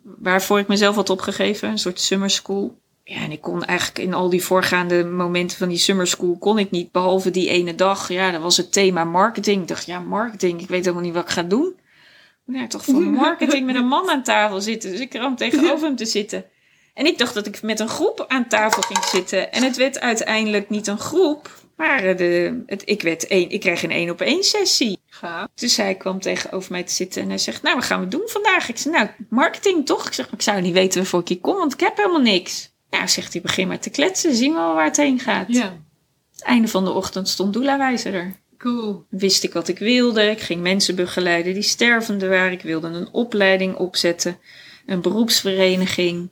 Waarvoor ik mezelf had opgegeven. Een soort summer school. Ja, en ik kon eigenlijk in al die voorgaande momenten van die summer school kon ik niet. Behalve die ene dag. Ja, dat was het thema marketing. Ik dacht, ja, marketing. Ik weet helemaal niet wat ik ga doen. Ja, toch voor marketing met een man aan tafel zitten. Dus ik kwam tegenover hem te zitten. En ik dacht dat ik met een groep aan tafel ging zitten. En het werd uiteindelijk niet een groep. Maar eh, de, het, ik, werd één, ik kreeg een één op één sessie. Dus hij kwam tegenover mij te zitten en hij zegt, nou, wat gaan we doen vandaag? Ik zei, nou, marketing toch? Ik zeg, ik zou niet weten waarvoor ik hier kom, want ik heb helemaal niks. Nou, zegt hij, begin maar te kletsen, zien we wel waar het heen gaat. Ja. Het einde van de ochtend stond Doula-wijzer er. Cool. Wist ik wat ik wilde. Ik ging mensen begeleiden die stervende waren. Ik wilde een opleiding opzetten. Een beroepsvereniging.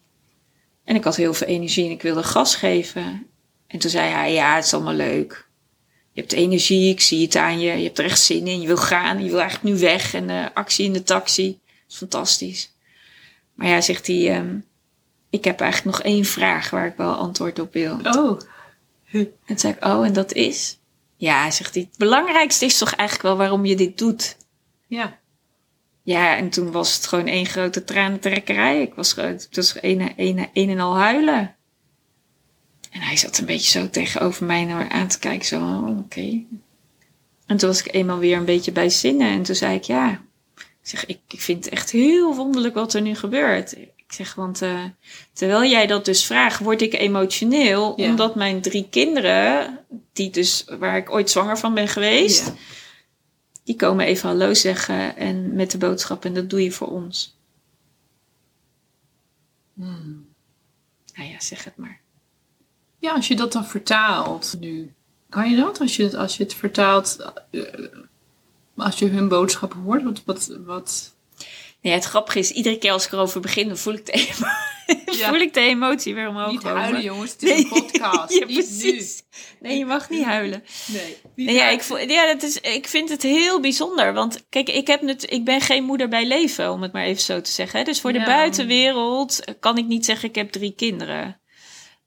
En ik had heel veel energie en ik wilde gas geven. En toen zei hij, ja, het is allemaal leuk. Je hebt energie, ik zie het aan je. Je hebt er echt zin in. Je wil gaan. Je wil eigenlijk nu weg. En uh, actie in de taxi. Dat is fantastisch. Maar ja, zegt hij, ehm, ik heb eigenlijk nog één vraag waar ik wel antwoord op wil. Oh. En toen zei ik, oh, en dat is? Ja, zegt hij, het belangrijkste is toch eigenlijk wel waarom je dit doet. Ja. Ja, en toen was het gewoon één grote tranentrekkerij. Ik was gewoon, het was een, een, een en al huilen. En hij zat een beetje zo tegenover mij naar aan te kijken, zo, oh, oké. En toen was ik eenmaal weer een beetje bij zinnen. En toen zei ik, ja, ik zeg, ik, ik vind het echt heel wonderlijk wat er nu gebeurt. Ik zeg, want uh, terwijl jij dat dus vraagt, word ik emotioneel. Ja. Omdat mijn drie kinderen, die dus, waar ik ooit zwanger van ben geweest, Ja. die komen even hallo zeggen en met de boodschap en dat doe je voor ons. Hmm. Nou ja, zeg het maar. Ja, als je dat dan vertaalt nu. Kan je dat? Als je het, als je het vertaalt, eh, als je hun boodschap hoort, wat, wat, wat Ja, het grappige is, iedere keer als ik erover begin, dan voel ik de, [LAUGHS] Ja. voel ik de emotie weer omhoog niet huilen jongens, het is een podcast. [LAUGHS] ja, niet precies. Nee, je mag niet huilen. Nee, niet Nee, ja, ik, voel, ja dat is, ik vind het heel bijzonder. Want kijk, ik, heb net, ik ben geen moeder bij leven, om het maar even zo te zeggen. Dus voor de buitenwereld kan ik niet zeggen, ik heb drie kinderen.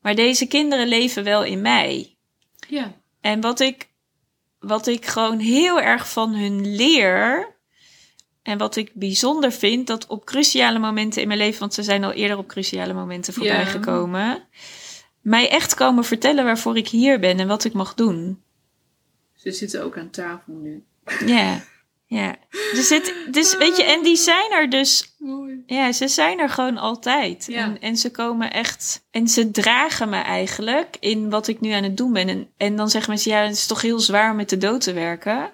Maar deze kinderen leven wel in mij. Ja, En wat ik, wat ik gewoon heel erg van hun leer. En wat ik bijzonder vind, dat op cruciale momenten in mijn leven, want ze zijn al eerder op cruciale momenten voorbij gekomen, mij echt komen vertellen waarvoor ik hier ben en wat ik mag doen. ze zitten ook aan tafel nu. Ja, ja. Dus, het, dus weet je, en die zijn er dus Mooi. Ja, ze zijn er gewoon altijd. Ja. En, en ze komen echt. En ze dragen me eigenlijk in wat ik nu aan het doen ben. En, en dan zeggen mensen: ja, het is toch heel zwaar om met de dood te werken.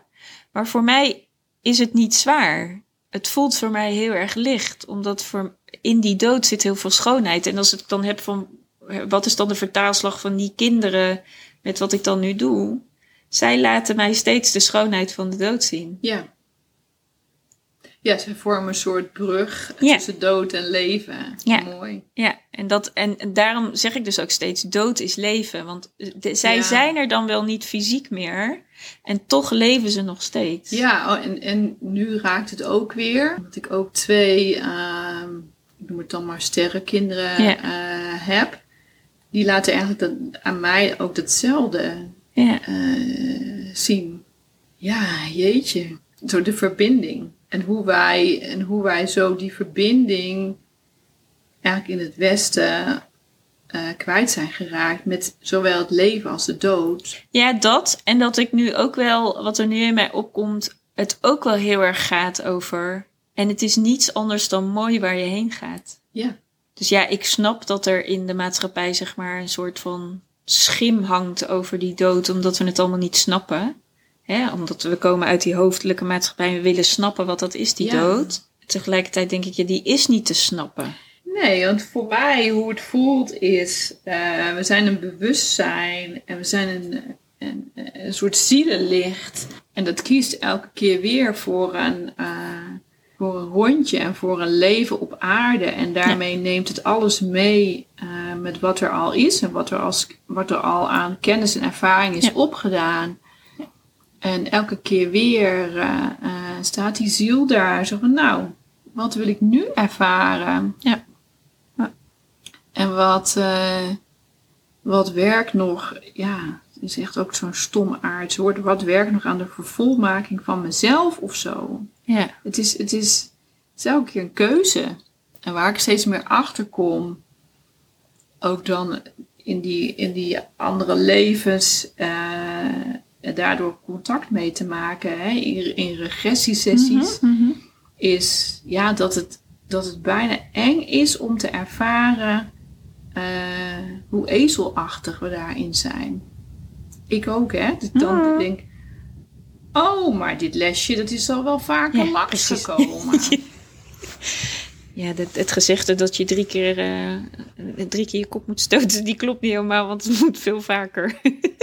Maar voor mij is het niet zwaar. Het voelt voor mij heel erg licht. Omdat voor, in die dood zit heel veel schoonheid. En als ik dan heb van. Wat is dan de vertaalslag van die kinderen met wat ik dan nu doe? Zij laten mij steeds de schoonheid van de dood zien. Ja. Ja, ze vormen een soort brug Ja. tussen dood en leven. Ja. Mooi. Ja, en, dat, en, daarom zeg ik dus ook steeds: dood is leven. Want de- zij Ja. zijn er dan wel niet fysiek meer. En toch leven ze nog steeds. Ja, oh, en, en nu raakt het ook weer. Dat ik ook twee, ehm, ik noem het dan maar sterrenkinderen Ja. eh, heb. Die laten eigenlijk dat, aan mij ook datzelfde eh, zien. Ja, jeetje. Zo de verbinding. En hoe wij, en hoe wij zo die verbinding eigenlijk in het Westen eh, kwijt zijn geraakt. Met zowel het leven als de dood. ja, dat. En dat ik nu ook wel, wat er nu in mij opkomt, het ook wel heel erg gaat over. En het is niets anders dan mooi waar je heen gaat. Ja. Dus ja, ik snap dat er in de maatschappij zeg maar een soort van schim hangt over die dood, omdat we het allemaal niet snappen. Hè? Omdat we komen uit die hoofdelijke maatschappij en we willen snappen wat dat is, die Ja. dood. Tegelijkertijd denk ik, ja, die is niet te snappen. Nee, want voor mij hoe het voelt is, eh, we zijn een bewustzijn en we zijn een, een, een soort zielenlicht. En dat kiest elke keer weer voor een, eh, voor een rondje en voor een leven op aarde. En daarmee neemt het alles mee eh, met wat er al is en wat er, als, wat er al aan kennis en ervaring is Ja. opgedaan. En elke keer weer eh, eh, staat die ziel daar zo van, nou, wat wil ik nu ervaren? Ja. En wat, eh, wat werkt nog, ja, het is echt ook zo'n stom aards woord. Wat werkt nog aan de vervolmaking van mezelf of zo? Ja, Het is, het is, het is elke keer een keuze. En waar ik steeds meer achter kom, ook dan in die, in die andere levens, en daardoor contact mee te maken, hè, in, in regressiesessies, Mhm, is ja, dat, het, dat het bijna eng is om te ervaren eh, hoe ezelachtig we daarin zijn. Ik ook, hè. Dus dan Ah. denk ik, oh, maar dit lesje, dat is al wel vaker Ja, langs gekomen. [LAUGHS] Ja, dat, het gezegde dat je drie keer, eh, drie keer je kop moet stoten, die klopt niet helemaal, want het [LAUGHS] moet veel vaker.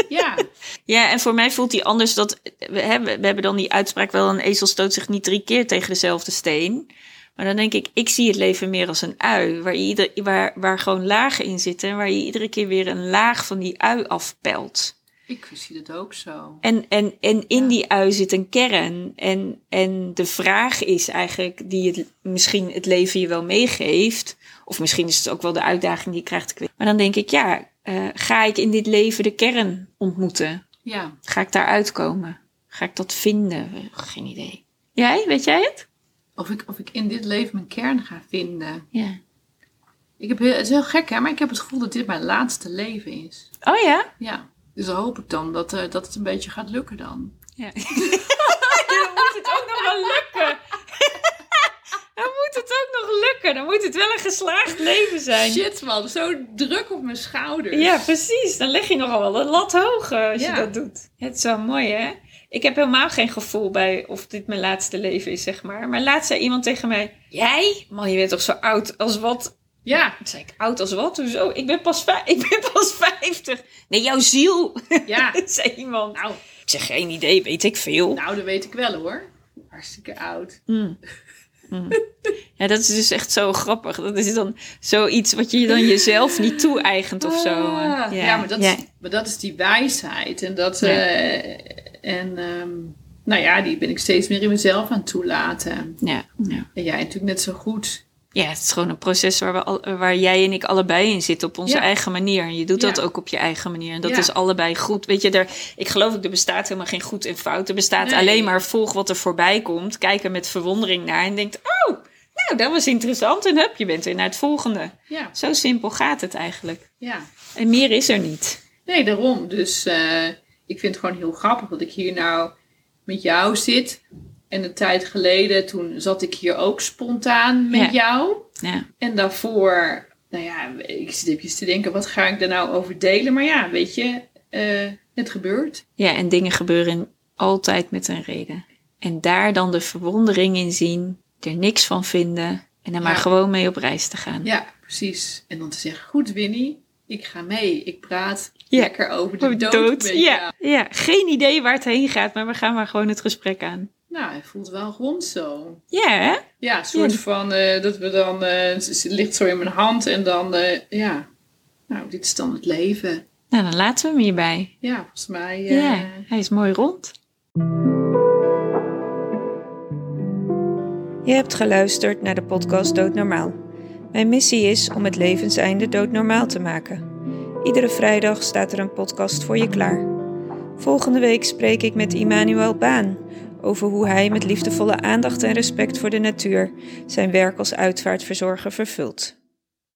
ja, [LAUGHS] Ja, en voor mij voelt die anders dat we hebben, we hebben dan die uitspraak wel: een ezel stoot zich niet drie keer tegen dezelfde steen. Maar dan denk ik, ik zie het leven meer als een ui, waar, je ieder, waar, waar gewoon lagen in zitten en waar je iedere keer weer een laag van die ui afpelt. Ik zie dat ook zo. En, en, en in Ja. die ui zit een kern. En, en de vraag is eigenlijk, die het, misschien het leven je wel meegeeft. Of misschien is het ook wel de uitdaging die je krijgt. Maar dan denk ik, ja, eh, ga ik in dit leven de kern ontmoeten? Ja, Ga ik daar uitkomen? Ga ik dat vinden? Geen idee. Jij, weet jij het? of ik, of ik in dit leven mijn kern ga vinden. Ja. Ik heb, heel- het is heel gek, hè, maar ik heb het gevoel dat dit mijn laatste leven is. Oh ja? Ja, dus dan hoop ik dan dat, eh, dat het een beetje gaat lukken dan. [LAUGHS] Ja. dan moet het ook nog wel lukken. dan moet het ook nog lukken. Dan moet het wel een geslaagd leven zijn. Shit man, zo druk op mijn schouders. Ja, precies. Dan leg je nogal wel een lat hoog eh, als Ja. je dat doet. Het is wel mooi, hè? Ik heb helemaal geen gevoel bij of dit mijn laatste leven is, zeg maar. Maar laatst zei iemand tegen mij... Jij? Man, je bent toch zo oud als wat? Ja, Toen zei ik, oud als wat? Hoezo? Ik ben pas, [LAUGHS] ik ben pas 50. Nee, jouw ziel, ja. [LAUGHS] zei iemand. Nou, Ik zeg, geen idee, weet ik veel. nou, dat weet ik wel hoor. Hartstikke oud. Mm. Mm. Ja, dat is dus echt zo grappig. Dat is dan zoiets wat je dan jezelf niet toe-eigent of zo. Ah, ja, maar, dat ja. Is, maar dat is die wijsheid. En dat. Ja. eh, en ehm, nou ja, die ben ik steeds meer in mezelf aan het toelaten. Ja, ja. En jij natuurlijk net zo goed. Ja, het is gewoon een proces waar, we al, waar jij en ik allebei in zitten op onze Ja. eigen manier. En je doet dat ook op je eigen manier. En dat Ja. is allebei goed. Weet je, er, ik geloof ook, er bestaat helemaal geen goed en fout. Er bestaat Nee. alleen maar volg wat er voorbij komt. Kijk er met verwondering naar en denkt, oh, nou, dat was interessant. En hup, je bent weer naar het volgende. Ja, Zo simpel gaat het eigenlijk. ja. En meer is er niet. Nee, daarom. Dus eh, ik vind het gewoon heel grappig dat ik hier nou met jou zit. En een tijd geleden, toen zat ik hier ook spontaan met Ja. jou. Ja. En daarvoor, nou ja, ik zit even te denken, wat ga ik daar nou over delen? Maar ja, weet je, eh, het gebeurt. Ja, en dingen gebeuren altijd met een reden. En daar dan de verwondering in zien, er niks van vinden en er maar gewoon mee op reis te gaan. Ja, precies. En dan te zeggen, goed Winnie, ik ga mee. Ik praat Ja. lekker over de dood, met Ja, ja, geen idee waar het heen gaat, maar we gaan maar gewoon het gesprek aan. Nou, hij voelt wel rond zo. Ja, hè? Ja, een soort Ja. van, eh, dat we dan, eh, het het ligt zo in mijn hand en dan, eh, ja. Nou, dit is dan het leven. Nou, dan laten we hem hierbij. Ja, volgens mij. eh, Ja, hij is mooi rond. Je hebt geluisterd naar de podcast Doodnormaal. Mijn missie is om het levenseinde doodnormaal te maken. Iedere vrijdag staat er een podcast voor je klaar. Volgende week spreek ik met Immanuel Baan over hoe hij met liefdevolle aandacht en respect voor de natuur zijn werk als uitvaartverzorger vervult.